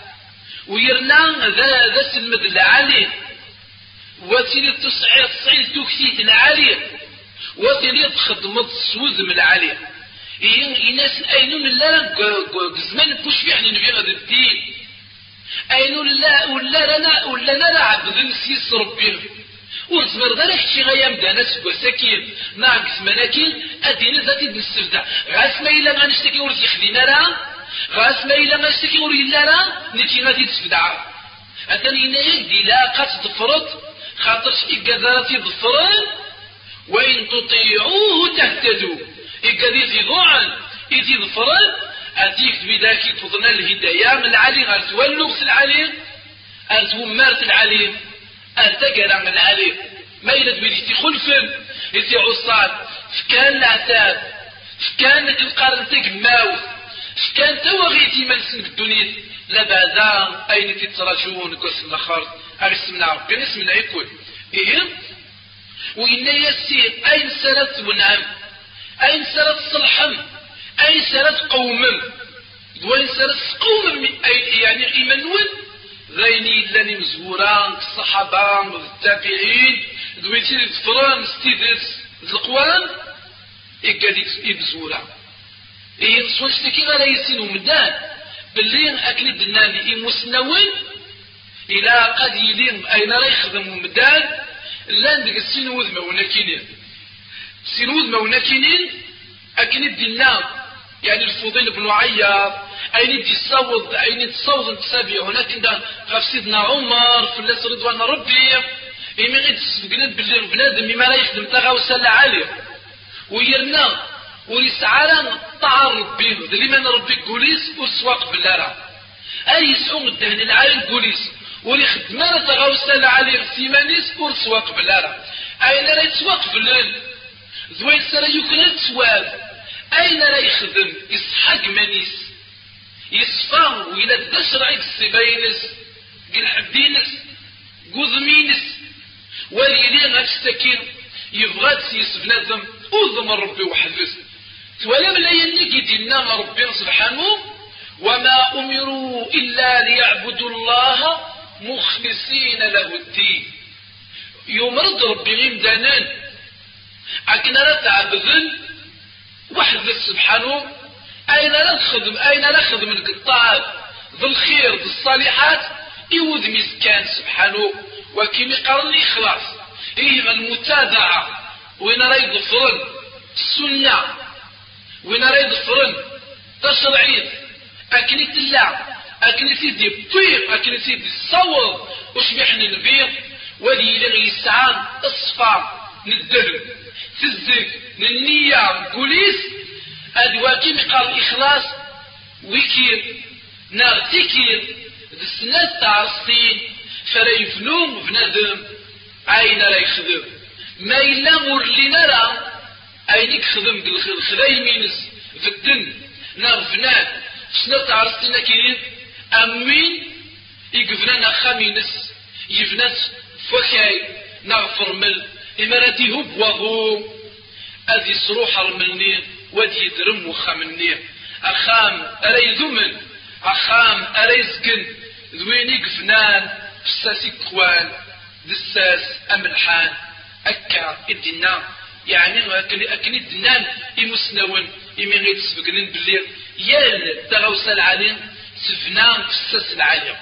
ويرنا ذا ذا سلمد العالي. وتيلي تصعيد تصعيد توكسيت العالي. وتيلي تخدم السوز من العالي. إن ناس أين من لا زمان بوش يعني نبي هذا الدين أين لا ولا لنا ولا لنا عبد نسيس ربي. وزمر ذلك شي غيام دانس وسكين ناقص مناكين أدين ذاتي بالسفدة غاس ما إلا ما نشتكي ورد يخدينا لا غاس ما إلا ما نشتكي ورد إلا لا نتي غادي تسفدع أتاني إنا يدي لا قات ضفرت خاطرش إقادراتي ضفرن وإن تطيعوه تهتدوا. إقادي في ضوعا. إذي ضفرن أتيك بذاك تفضلنا الهداية من العلي. غارت والنقص العلي أرتو مارت العلي. أرتقر من العلي ما يلد بيدي خلفن يتي عصاد فكان العتاب فكان القرن تقماوث فكان توغيتي منسن بالدنيا لبعدا أين تترجون قص الأخر أرسمنا ربي نسمنا يكون إيه؟ وإن يسير أين سرت ونعم أين سرت صلحم؟ أين سرت قومم؟ وين سرت قومم؟ يعني إيمانوين ذيني لاني مزورا الصحابة والتابعين دويتي الفران ستيدس القوام إيكاديك إبزورا إيه نصوص تكي غالا يسينو مدان باللي أكل الدناني إمسنوين إلى قد يلين أين لا يخدم مدان لأن ديك السينوذ مونا كينين سينوذ مونا كينين أكن الدنا يعني الفضيل بن عياض أين دي صوض أين تصوض تسابيع هناك عند سيدنا عمر في الناس رضوان ربي. إيمي غير تسبقنا باللي بنادم ما لا يخدم تغاوسا عالية ويرنا ويسعى طعر ربي. ذلي من ربي قوليس وسواق بالله أي يسعون الدهن العالي القوليس ولي خدمة تغاوسا عالية السيمانيس وسواق بالله أين لا يتسواق بالله ذوين سنة يمكن التواب أين لا يخدم يسحق منيس. يصفى وإلى تشرعك السباينس قل حدينس قذمينس. وليلي غتستكين يبغى تسيس بنادم أذم ربي وحدث. ولم لا دينا ربي سبحانه. وما أمروا إلا ليعبدوا الله مخلصين له الدين. يمرض ربي غيم أكنا لا تعبدن وحدث سبحانه أين نخدم؟ أين نخدم القطاع ذو الخير ذو الصالحات؟ يود مسكان سبحانه وكيم يقرن الإخلاص إيه المتابعة؟ وين راه يظفرن؟ السنة. وين راه يظفرن؟ تشرعيد أكن تلا أكن سيدي بطيق أكن سيدي الصور. وش بيحني البيض؟ ولي لغي يسعان اصفى ندلم تزك النية بوليس أدواكي مقال إخلاص ويكير نار تكير السنة تاع الصين فلا يفنوم بنادم عين لا يخدم. ما إلا مور لنا لا أينك خدم بالخذاي مينس في الدن نار فنان سنة تاع الصين كيرين أمين يقفنا خامينس يفنس فكاي نغفر مل إماراتي هو بوغو أذي صروح رملني ودي درم وخامني أخام أري ذمن أخام أري زقن ذويني قفنان فساسي كوان دساس أملحان أكا إدنا. يعني أكني أكني دنان إمسنون إمي غير تسبقنين باللي يال تغوص العالم سفنان فساس العالم.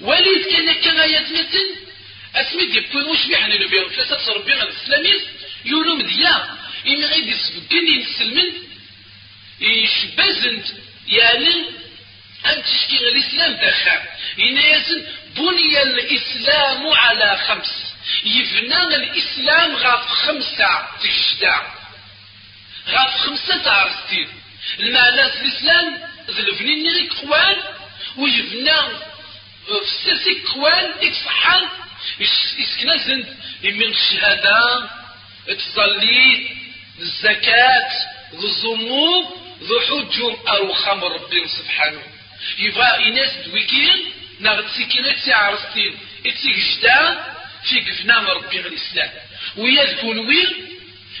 وليد كان كان يتمثل اسمي دي بكون وش بيحنا نبيع فلسة ربي غير السلاميس يولو مديا إمي غير يسبقني السلمن يشبزنت يعني أن تشكي الإسلام دخل إن يسن بني الإسلام على خمس. يبنى الإسلام غاف خمسة تشدع غاف خمسة تعرستين المعنى الإسلام ذلفني نيري قوان ويبنى في ساسي قوان إكصحان إسكنزن من الشهادة تصلي الزكاة الزموم ذو حجم أروخام ربي سبحانه. يبغى إناس دويكين نغد سكينة تعرفتين إتيك جدا في قفنام ربي الإسلام. ويذكون ويل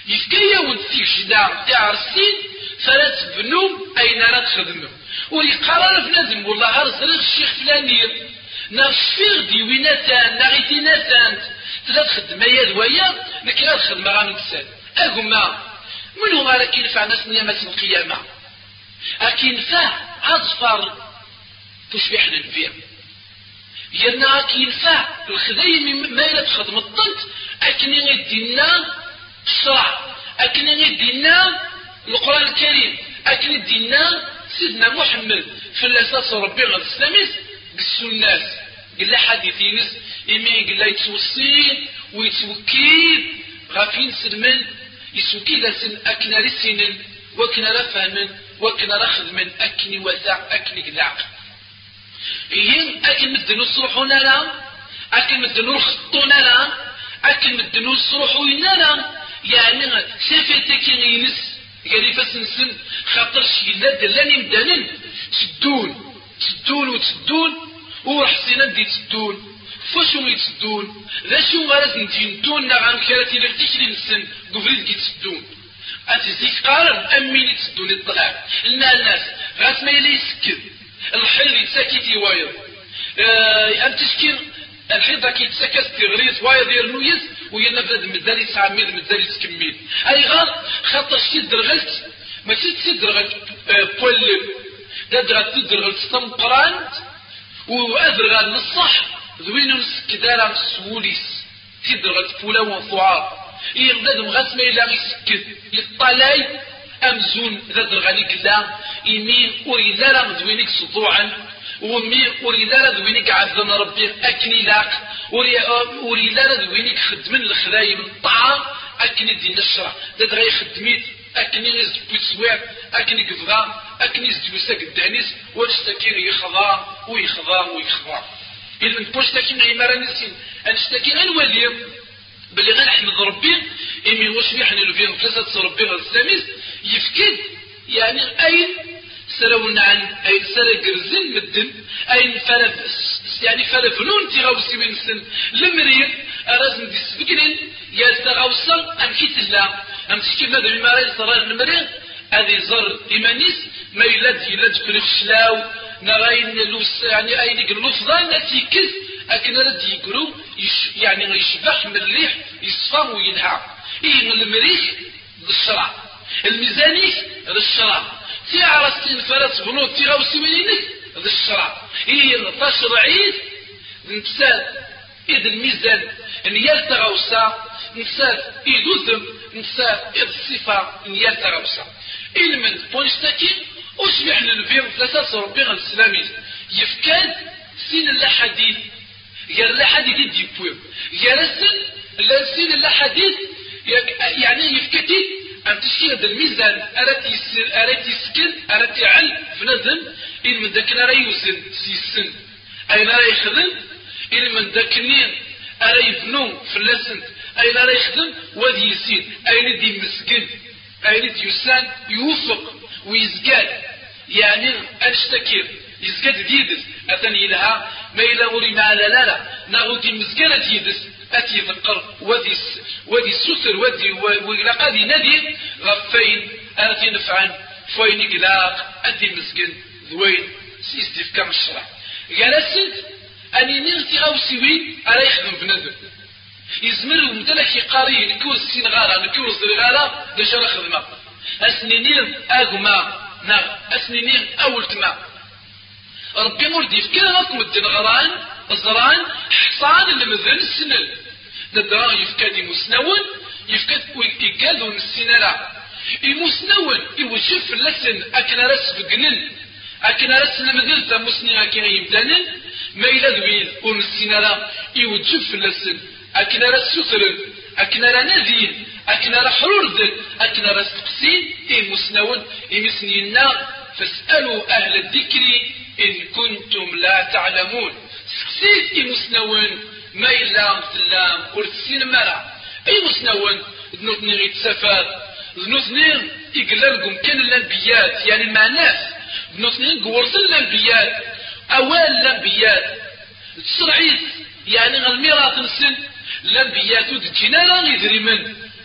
يفكي يوم تيك جدا تعرفتين فلا تبنوا أين لا تخدموا ويقرر في نادم والله أرسل الشيخ نغفر دي ويناتان نغيتي ناتان تلا تخدم يا ويا نكلا تخدم غامن تسال أقوم من هو راك ينفع ناس نيامة القيامة أكي ينفع أظفر تشبح للبيع يرنا أكي ينفع الخذين ما يلا تخدم الطنت أكني غيدينا الشرع أكني غيدينا القرآن الكريم أكني دينا سيدنا محمد في الأساس ربي غير السلاميس بالسنة. قال له حديثينس إمي قال يتوصي ويتوكيد. غافين سلمان يسوكي لسن أكنا لسنن. وكنا لفهمن. وكنا لخدمن أكني وزع أكني قلع. إيهم أكن مدنو صروحنا لا أكن مدنو خطونا لا أكن مدنو صروحنا لا يعني سيفتك ينس. قال فسنسن خاطر شي لا دلاني مدانن تدون تدون وتدون وحسينا دي تدون فشو يتسدون ذا شو غرز نتينتون نغان كراتي لغتيش نسن قفريد كي تسدون أتزيك قارن أمين يتسدون الطلع الناس غاس ما يلي يسكن. الحل يتساكي تيوايض آه تشكي الحيطة كي تسكس تغريس وايا ديال نويس ويا نفذ مزال يسعى ميل مزال يتكمل أي غار خاطر شي درغلت ماشي تدرغلت آه، بولم تدرغلت تدرغلت تمقران وأدرغل نصح ذوين نسكدارا سوليس. تدرغلت فولا وفعار. يغدد مغاس ما إلا يسكد يطلاي أمزون ذا درغالي كلا إمين وريلا راه ذوينك سطوعا. ومي وريلا راه ذوينك عزم ربي أكني لاق. وريلا راه ذوينك خدمن الخلايم الطعام أكني دي نشرة. ذا غير خدميت أكني يزبو سوير أكني قفغا أكني يزبو ساق الدانيس ونشتكي يخضا ويخضا ويخضا إذا نبوش تاكين عمارة نسين؟ أنشتكي الولي بلي غنحمد ربي إمي واش يحن الفين ثلاثة ربي الساميس يفكد. يعني أين سلونا عن أين سلا قرزن مدن أين فلا يعني فلا فنون تغاوسي من سن. لمرير أرازن دي سبقنين يا تغاوسا أم كيت الله أم تشكي ماذا المريض صار المريض هذه زر إيمانيس ما يلاد يلاد في الخشلاو نغاين لوس يعني أين اللفظان التي كز أكن رد يقرو يش يعني يشبح من الريح يصفى وينهى. إيه من المريخ؟ بالشرع الميزانيك للشرع تي عرستين فرس بنوت تي غوسي وينك للشرع إيه تشرعيت نتسال. إذ الميزان إن يلتغوسا نسال إذ وزم نسال إذ الصفة إن يلتغوسا علما بونشتاكي وش يحن الفيم ثلاثة ربي الإسلامي يفكاد سين الحديث غير الحديث يديبويو غير السن لا سين الحديث يعني يفكتي أن هذا الميزان. أرات يسر أرات يسكن أرات يعل في نظم إن من ذاك لا يوزن سيسن أين لا يخدم إن من ذاك أرا يبنو في اللسن. أين لا يخدم وذي يسين أين دي مسكن. دي يسان يوفق ويزقاد يعني أنشتكير يزقاد ديدس. أثني لها ما إلا وري مع لا لا ناغو دي مزقانة ديدس. أتي ذكر ودي ودي السسر ودي وإلى قادي نادي. غفين. أتي نفعا فوين إقلاق. أدي مسكن ذوين. سيستيف كم الشرع قال السد أني نغتي أو سوي أرا يخدم بنادم. يزمر ومتلك يقاري نكوز سين غارة نكوز غارة راه خدمة. أسنينين أغما نعم أسنينين أول تما ربي مردي في كلا لكم الدين غران الزران حصان اللي مذن السنل ندرا يفكاد مسنون يفكاد ويقاد السنة المسنون يوجف اللسن أكن رس بقنن. أكن رس نمذل تمسني أكن يمدانن ما إلا دوين لا يوجف أكن رس سثرن أكن را نذين أكن را حرور أكن را سقسين إيه مسنون إيه مسنينا. فاسألوا أهل الذكر إن كنتم لا تعلمون. سقسيت إيه مسنون. ما إلا مثلام ورسين مرا أي مسنون. ذنوثني غيت سفاد ذنوثني إقلالكم كان الأنبيات يعني معناه ذنوثني قورس الأنبيات أوال الأنبيات تسرعيت يعني غالميرات نسن الأنبيات ودجينا لا يدري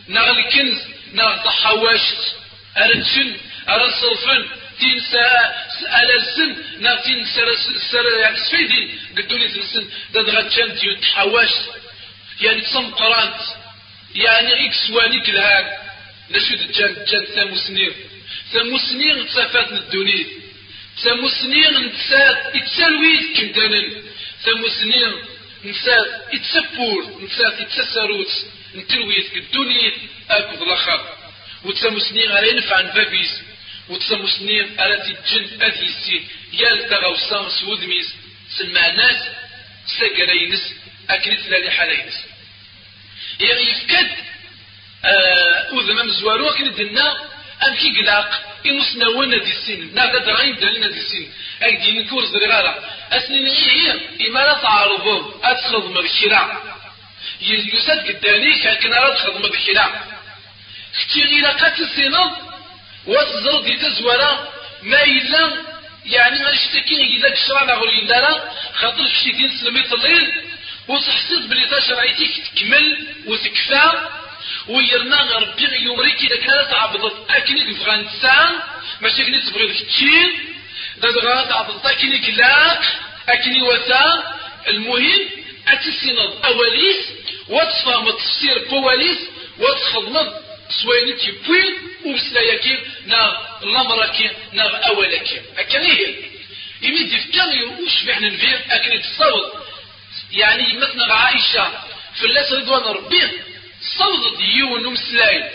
نغ الكنز نغ تحواشت أرتشن أرنصرفن. تنسى السن نا تنسى يعني سفيدي. قدوني تنسن داد غتشان ديو تحواشت يعني تصم قرانت يعني إكس وانيك الهاك. نشو دجان جان ثامو سنين تسافات الدنيا ثامو سنين نتسات اتسالويت ثامو سنين نسات اتسبور نسات اتسسروت نترويت الدنيا اكد الأخر. وتسامو سنين على ينفع بابيس وتسامو سنين على تجن أديسي. يال تغوصان سود ميس سمع ناس ساقرينس اكن ثلاثة حالينس يعني يفكد آه وذما مزوارو أكن دنا امكي قلاق إنوس نوانا دي السن نا دا دراين دالنا دي السن اك دي نكور زرغالا اسنين هي إما تعارضون أتخذ مرشراع يسد قداني كان راه تخدم بكلا ختي غير السنة وتزرد دي تزورا ما إلا يعني ما نشتكي إلا كشرانا غولي لا خاطر في دين سلميت الليل وتحسد بلي تشرعيتك تكمل وتكفى. ويرنا ربي يوريكي إذا كانت عبدت. أكنك في غنسان ماشي كنت تبغي تشين دا غا تعبدت أكنك لاك أكني وتا المهم أتسند أوليس وتفهم تفسير بواليس وتخدمض سوينتي بوين ومسلاياكي ناغ لامراكي ناغ أولاكي. أكن هي. يميد يفكر وش فعلا نفير أكن تصوت. يعني مثلا عائشة في الله رضوان ربي صوت يون ومسلاي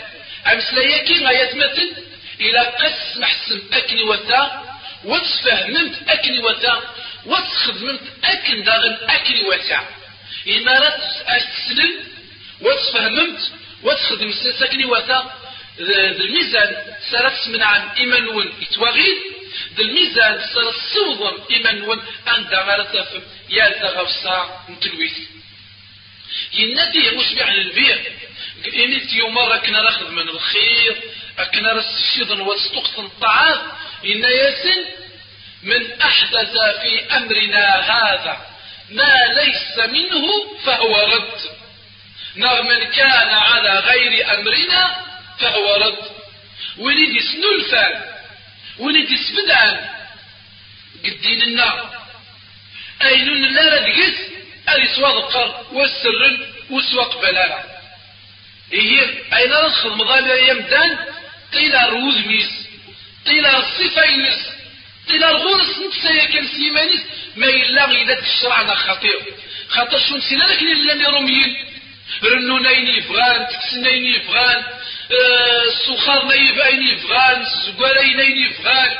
أمسلاياكي غاية مثل إلى قس محسن أكني وتا وتفهمت أكني وتا وتخدمت أكن داغن أكني وتا. إمارات أستسلم وتفهمت وتخدم ساكني وتا. الميزان سرت من عن إيمانون يتوغيد الميزان سرت صوضا إيمانون عند غارة يا تغوصا نتلويث ينادي مشبع للبيع. إنيت يوم مرة كنا ناخذ من الخير أكنا رسشيضا واستقطن الطعام ياسن من أحدث في أمرنا هذا. ما ليس منه فهو رد. نعم من كان على غير أمرنا فهو رد. وليد سنلفان وليد سبدان. قدين النار أين لا ردقس أري سواق والسر وسواق بلالا إيه أين رخص مضالة يمدان قيل روز ميس. قيل الصفة ينس قيل الغرس نتسايا كان سيمانيس ما إلا غيدة الشرع خطير خاطر شو نسينا لكن اللي روميين رنو ناين يفغان تكسن ناين يفغان السخار نايف اين يفغان الزقارة ناين يفغان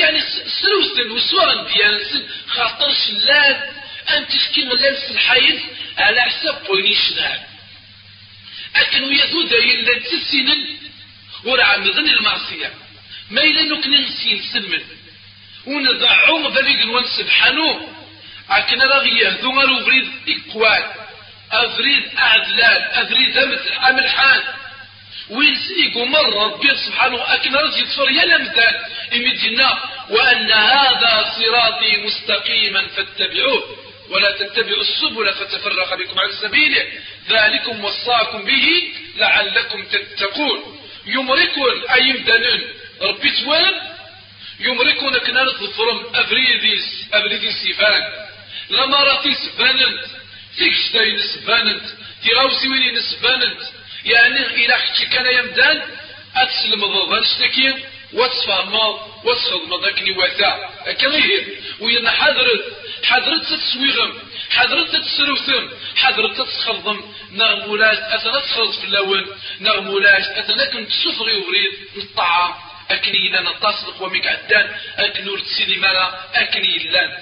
يعني سلوسن وسوان ديال خاطر شلال انت شكي ملال الحيط على حساب بويني شنال اكن ويزو دايل لأن ورا عمدن المعصية ما إلا نكن نسين سمن. ونضعهم ذلك نوان سبحانه أكن رغي يهدو غير بريد إقوال أفريد أعدلان. أفريد أملحان. وين سيقو مرة ربي سبحانه. أكن رجي يتصفر يا لمدان إمدنا وأن هذا صراطي مستقيما فاتبعوه. ولا تتبعوا السبل فتفرق بكم عن سبيله. ذلكم وصاكم به لعلكم تتقون. يمركون أي مدنن ربي توان يمركون كنا نظفرم أفريديس أفريديس يفان لما راتي سباننت فيك شتاي نسباننت تيغاوسي وين نسباننت يعني إلى حكي كان يمدان أتسلم الضغط شتكي وتصفهم وتصفهم ذاك نواتا كغير وين حضرت. حضرت تتسويغم. حضرت تتسروثم. حضرت تتخلضم نغمولاش أثناء تخلط في اللون. نغمولاش أثناء كنت سفغي وبريد الطعام أكني لنا تصدق وميك عدان أكنور تسينما أكني لأن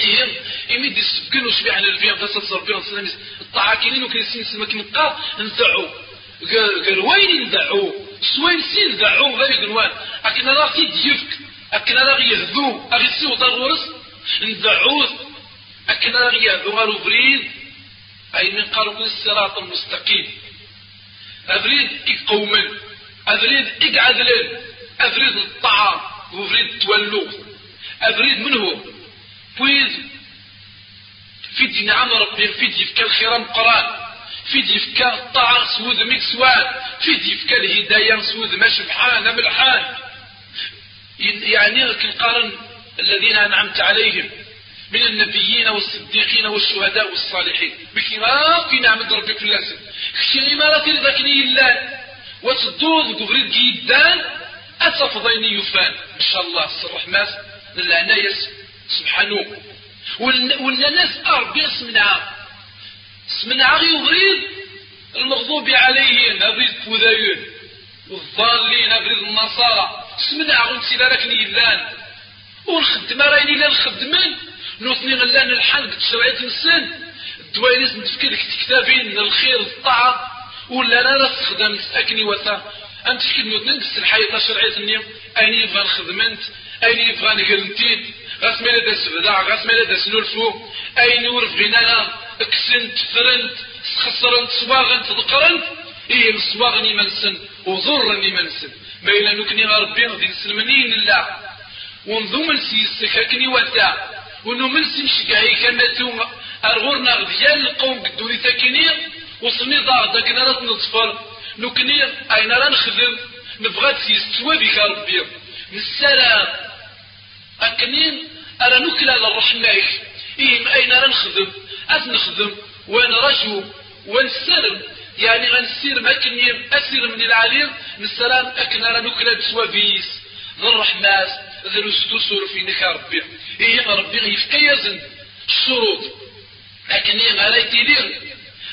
إيه؟ إمي دي سبقن وشبيع على الفيان فاسا تصربين الطعام الطعاكينين وكريسين سمك نقار نزعو. قروين ندعو سوين سين ندعو غير قنوان أكنا راكي ديفك أكنا راغي يهدو أغي سيو ضرورس ندعوه أكنا راغي يهدو غارو بريد. أي من قالوا الصراط المستقيم. أفريد إقومن. أفريد إقعدلن. أفريد الطعام وفريد تولو. أفريد منه بويز في دين عم ربي في دي فكا الخيران قران في دي فكا الطعام سود مكسوان في دي فكا الهداية سود مشبحان ملحان. يعني كالقرن الذين أنعمت عليهم من النبيين والصديقين والشهداء والصالحين. بكما في نعمة ربك اللاسم خشي إمارة ذاكني الله. وتصدوض قبريد جيدان أتفضيني يفان إن شاء الله الرحمن للعناية سبحانه. والناس أربي اسمنا اسمنا غي يبريد المغضوب عليهم أبريد فذايون والضالين أبريد النصارى. اسمنا غنسي لكني اللان ونخدم رايني لا نخدمن نوثني غلان الحال قد شرعيت نسان الدواليز نتفكر كتابين الخير الطاعة. ولا أنا راس خدمت اكني وثا شكل نوثني نقص الحياة شرعيت ني اين يبغى نخدمنت اين يبغى نقرنتين غاس ميلا دا سبدع غاس ميلا دا سنولفو اين ورف غنانا أكسنت فرنت. خسرنت صواغنت ذكرنت إيه الصواغني منسن وضرني منسن ما إلا نكني ربي غدي نسلمنين الله ونظم نسيسك هكني وتا ونو من سمشكاي كما توم أرغورنا غديال القوم قدوني تاكيني. وصلني ضاع. داك نرات نطفر نكني أين راه نخدم نبغى تسيستوى بك ربي نسلام أكنين أرى نكلا للرحمة إيه أين أرى نخدم أث نخدم وين رجو وين سلم. يعني غنسير ما كني أسير من العليم نسلام أكن أرى نكلا بسوابيس ذو الرحمة ذو في نكا ربي إيه ربي يفكي يزن الشروط أكن غالا يدير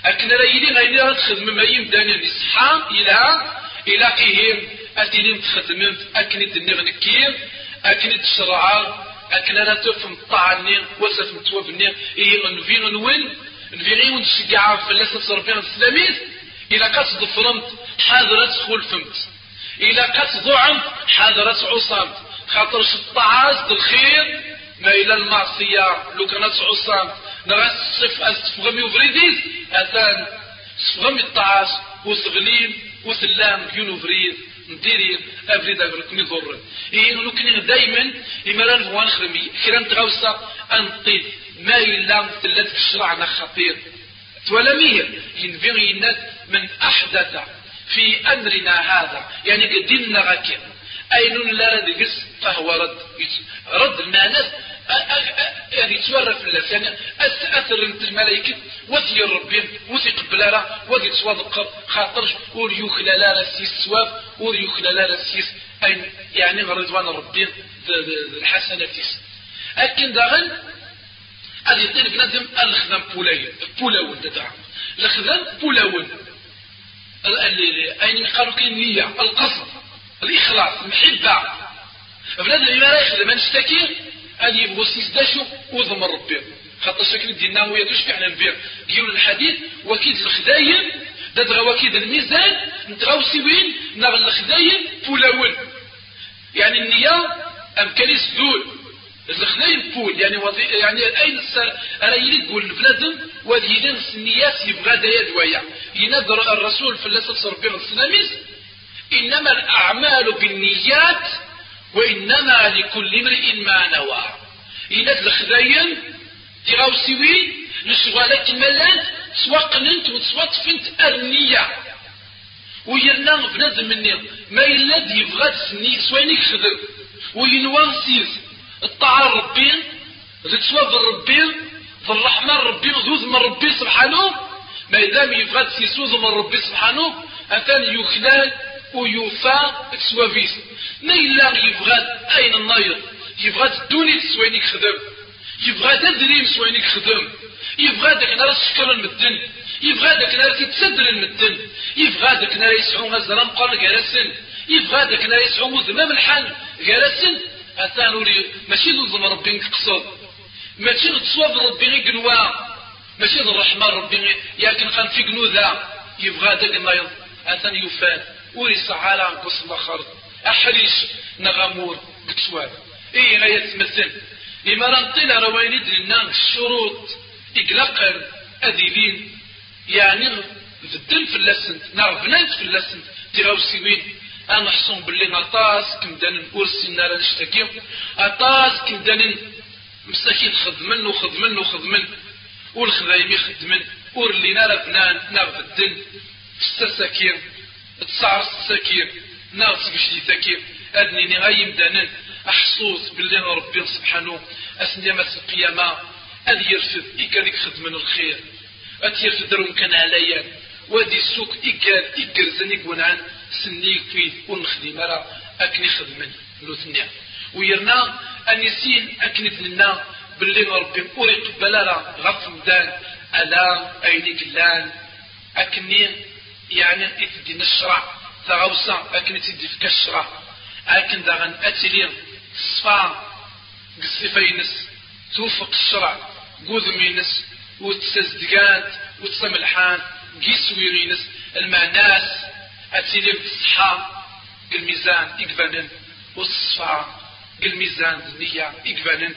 أكن راه يدير غايدير تخدم ما يمداني نصحى إلى إلى قيهم أتيني تخدم أكن الدنيا نكير أكن تشرع أكن أنا تفهم طعني وسفم توبني إيه نفين نوين نفيغي ونشجع في الله تصرفين الإسلامية إلى قصد فرمت حاضرة خلفمت إلى قصد ضعمت حاضرة عصمت خاطر الطعاز الخير ما إلى المعصية لو كانت عصمت نغس صف أستفغمي وفريديز أثان صفغمي الطعاس وصغلين وسلام بيونو فريد نديري افريد افريد يضر. إيه نكني دايما إما لا نبغى نخدم كرا نتغوصة أنطي ما إلا تلات في الشرع خطير. تولمير ينبغي الناس من أحدث في أمرنا هذا. يعني قدينا غاكي أين لا ردقس فهو رد رد المعنى. يعني تورف الله يعني أثر انت الملائكة. وثي ربي وثي قبلالا وثي تصوادق خاطرج وريوخ لا رسيس سواب. وريوخ لا رسيس يعني رضوان ربي الحسناتيس لكن داغن هذه يطير بنادم الخدم بولاي. بولاون تدعم الخدم بولاون أين قالوا كاين نية القصد الإخلاص المحبة بنادم ما يخدم نشتكي أن يبغوا سيسداشو وضم ربي خاطر شكل دينا هو يدوش فعلا نبيع ديال الحديث وكيد الخدايم دادغا وكيد الميزان نتغاو سوين نغ الخدايم بولاون يعني النية أمكاني سدول الخدايم بول يعني وضي يعني أين أنا يريد تقول بنادم وهذه النيات يبغى دايا دوايا. ينادر الرسول في الله صلى الله عليه وسلم إنما الأعمال بالنيات وإنما لكل امرئ ما نوى. إلا الخذاين تغاو سوي لشغالات الملان سوا قننت وسوا طفنت النية ويرنا بنادم مني ما إلا يبغى تسني سويني خدم وينوانسيز الطاعة ربي ذي سوا ربي ذي الرحمن ربي ذوذ من ربي سبحانه. ما دام يبغى تسيسوز من ربي سبحانه أثان يخلال ويوفى تسوافيس ما إلا يبغى أين الناير يبغى الدوني سوينيك خدم يبغى تدريم سوينيك خدم يبغى داك نار السكر المدن يبغى داك نار تتسدر المدن يبغى داك نار يسعو غزران قال جالسن يبغى داك نار يسعو مذمام الحال جالسن أثان ولي ماشي نظم ربي قصد ماشي تصواب ربي غير قنوا ماشي الرحمن ربي ياكن كان في قنوذا يبغى داك الناير أثان يفاد وريس على قص الآخر أحريش نغامور بكسواب إيه غاية تمثل لما رانطينا رويني دلنا الشروط إقلاقر أديبين. يعني بدل في اللسن نعرف في اللسن تغاو سيوين أنا حصون باللي نطاس كم دان نقول سنة نشتكي أطاس كم دان مساكين خدمن وخدمن وخدمن. والخدايم يخدمن ورلينا رفنان نغف الدن في السكين تسعر السكين ناس بشدي تكير أدني غاي مدانا أحصوص باللي ربي سبحانه. أسنى مس القيامة. أد يرفض إيكاليك خدمن الخير. أد يرفض روم كان عليا. وأدي السوق إيكال إيكال زنيك ونعن سنيك فيه ونخدم راه أكني خدمن لوثنيا ويرنا أن يسين أكنت لنا باللي ربي أوري قبل راه غف مدان ألا أيديك اللان أكني يعني إتدين الشرع تغوصا أكن تدي في كشرة. أكن داغن أتلي صفا قصفينس توفق الشرع قوذمينس وتسزدقات وتسملحان قيسويرينس المعناس أتلي الصحة الميزان إقبانن والصفا الميزان النية إقبانن.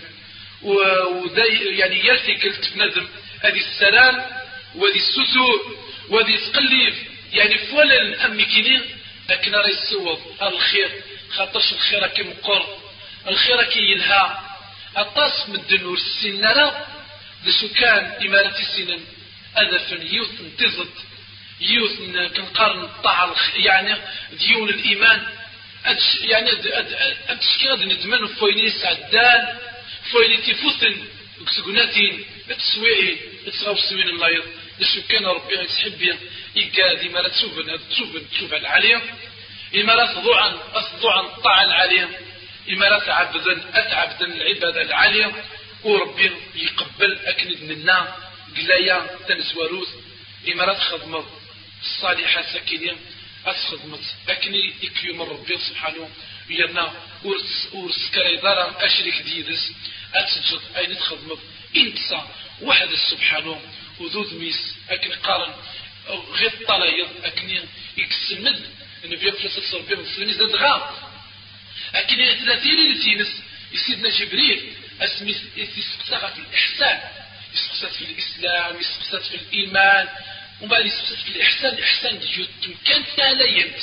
وداي يعني يلتي كلت بندم هذه السلام وهذه السسور وهذه تقليف يعني فولا الأمكينين لكن راه يسوض الخير خاطرش الخير كي مقر. الخير كي ينهى. الطاس من الدنور السن لا لسكان إمارة السنن. أدفن يوث انتزد يوث كنقارن الطاعة يعني ديون الإيمان. أدش يعني أدش كي غادي ندمن فوينيس عدان فويلي تيفوتن وكسقناتين تسويه تسغاو سوين اللايض لشو كان ربي يسحب بيا إيكا ديما لا تسوفن تسوفن تشوف العالية. إما لا تضوعا تضوعا الطاعة العالية. إما لا تعبدا أتعبدا العبادة العالية. وربي يقبل أكند منا. قلايا تنسواروث إما لا تخدم الصالحات ساكنين أتخدمت أكني إكيوم ربي سبحانه. يرنا ورس كريدارا أشرك ديدس. أتسجد أين تخدمت إنسا واحد سبحانه وذوذ ميس أكن قارن غير طلايض أكني يكسمد النبي فلسة صربي مسلمي زاد غام أكني ثلاثين اللي تينس يسيدنا جبريل أسمي يستقصى في الإحسان يستقصى في الإسلام يستقصى في الإيمان بعد يستقصى في الإحسان الإحسان يتم كان تالينت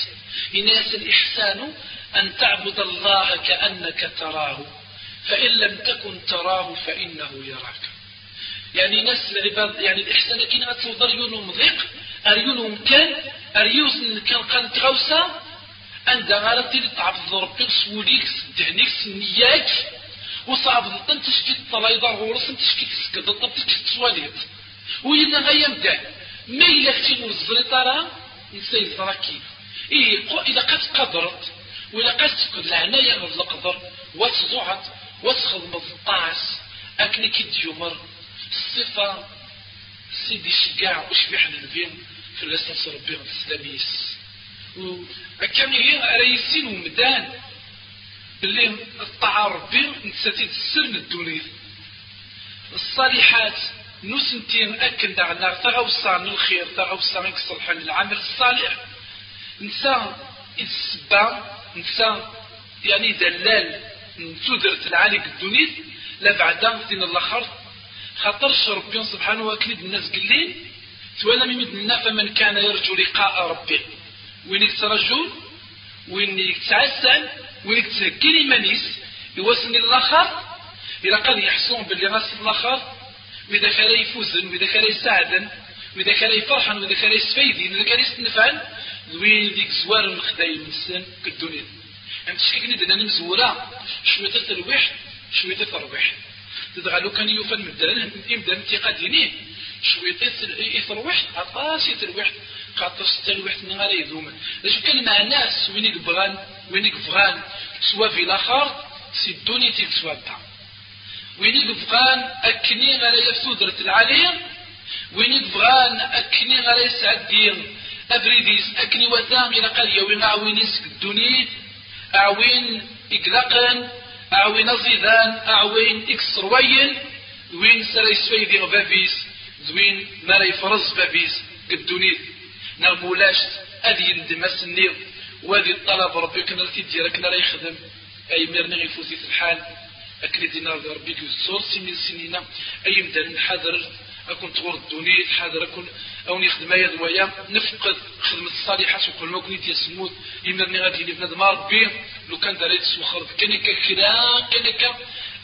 إناس الإحسان أن تعبد الله كأنك تراه فإن لم تكن تراه فإنه يراك. يعني ناس يعني الإحسان كنا تصدر يونو مضيق أريونو مكان أريوز كان كان تغوسا عند غارتي تعبد ربي سوليك سدهنيك سنياك وصعب ضد تشكي الطلايضة غورس تشكي تسكد ضد تشكي تسواليت وينا غيا مدان ما إلا كتين والزريطة نسي الزراكيب إيه إذا قد قدرت وإذا قد تفقد العناية من القدر وتضوعت وتخدم الطاعس أكني كي ديومر. الصفة سيدي شقاع وشبيح الفين في الأساس ربي الإسلاميس وكان هي رئيسين ومدان باللي الطاعة ربي نساتي السر الدنيا الصالحات نسنتين أكن دعنا تغوصا الخير تغوصا الصالح العمل الصالح. نسا السبا نسا يعني دلال نتودرت العالي الدنيا لا بعدا تين الأخر؟ خاطرش ربي سبحانه وكلد الناس قليل توالا ممدنا فمن كان يرجو لقاء ربه. وين يترجو؟ وين يتعسل؟ وين يتسكن إيمانيس يوصل الآخر؟ إلى قد يحسون باللي غاس الآخر؟ وإذا كان يفوزن وإذا كان يساعدن وإذا كان يفرحن وإذا كان يستفيدين وإذا كان يستنفعن وين ديك زوار المخداي من السن كالدنيا يعني تشكيكني دنا نمزورا شوية ترويح شوية ترويح تدغى لو كان يوفن مدان يبدا انتقاديني شوية يترويح عطاس يترويح خاطر سترويح نهار يذوم اش كان مع الناس وين يبغان وين يبغان سوا في الآخر سي تيك سوا وين يبغان أكني غالا يفسودرة العالية وين يبغان أكني غالا يسعدين؟ أبريديس أكني وثام إلى قرية وين أعوين يسك الدنيا أعوين إقلقن؟ اعوين زيدان اعوين اكسروين وين سرى يسفيدي بابيس زوين ما يفرز بابيس قدوني. نغمولاش أدي يندم السنير وادي الطلب ربي كنا تيدير كنا لا يخدم. أي ميرني غيفوتي في الحال اكل دينا ربي كيوصور سنين سنين. أي مدان حاضر أكون تغور الدنيا حاضر أكون أو نخدم يا دوايا. نفقد خدمة الصالحات وكل ما كنت يسموت يمرني غادي بنادم ربي. لو كان داريت سوخر كاني كلا كاني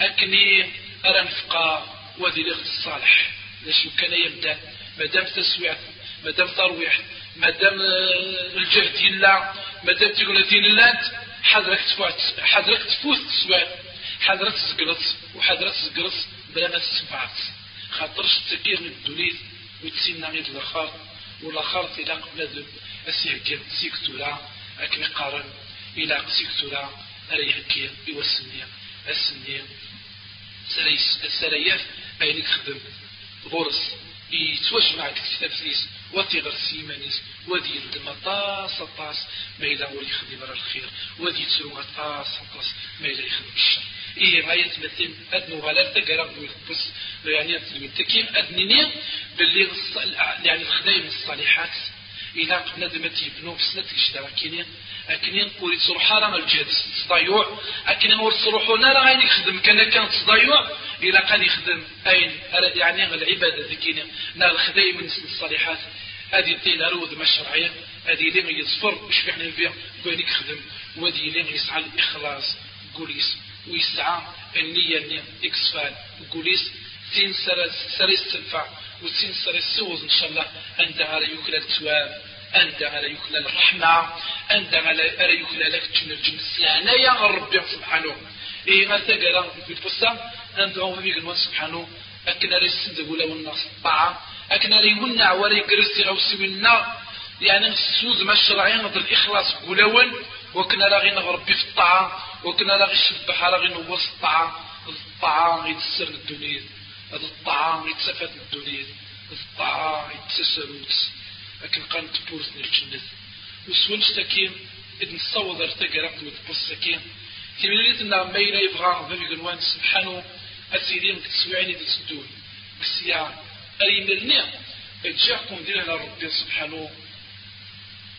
أكني أرى نفقى وادي لي الصالح. لاش كان يبدا مادام تسويع مادام ترويح مادام آه، الجهد لا مادام تقول دين لات حضرك تفوت حضرك تفوت تسويع حضرك تزقلط وحضرك تزقلط بلا ما تسمعت. خاطرش التكير من الدنيا وتسينا غير الأخر والأخر إلى قبل اسيهكي سيكتورا أكن قارن. إلى سيكتورا اريهكي يوسني. سريس السريات أين يخدم؟ غرس. يتواجه معك كتاب فيس وتغر سيمانيس. ودي يندم طاس طاس. ما إلا هو يخدم الخير. ودي يتسوى طاس طاس. ما إلا يخدم الشر. إيه ما يتمثل أدنو غلال تقرأ ويخبص يعني التكيم أدنيني باللي يعني الخدايم الصالحات. إلى قبل دمت يبنو في سنة الاشتراكيني أكنين قولي تصروح حرام الجهد تصدايوع أكنين ورصروحو نارا غاين يخدم. كان كان تصدايوع إلى قال يخدم. أين؟ يعني العبادة ذكيني نار الخدايم الصالحات. هذه الدين أرود ما الشرعية هذه لين يصفر. وش فيحنا فيها قولي يخدم ودي لين يسعى الإخلاص قوليس ويسعى النية النية إكسفال قوليس تين سريس تنفع وتين سريس سوز إن شاء الله. أنت على يكل التواب. أنت على يكل الرحمة. أنت على يكل لك تنرجم السلانة يا ربي سبحانه. إيه ما تقرا في الفصة أندعو في قنوان سبحانه. أكنا السند ولا والناس الطاعة. أكنا لي ونع ولا غوسي منا يعني السوز ما الشرعي نضر الإخلاص قولون وكنا لا غير نغربي في الطاعة وكنا لا غير الشبح لا غير نوص الطاعة الطاعة يتسر الدنيا هذا الطاعة يتسفت الدنيا الطاعة يتسسروت لكن قانت بورثني الجنة. وسون اشتكيم إذ نصوض ارتقى رقم السكين تمريت إن ميلا يبغى ذبي قنوان سبحانه أسيدين تسوعني تسدون بس يا أريمرني أجاكم دينا ربي سبحانه.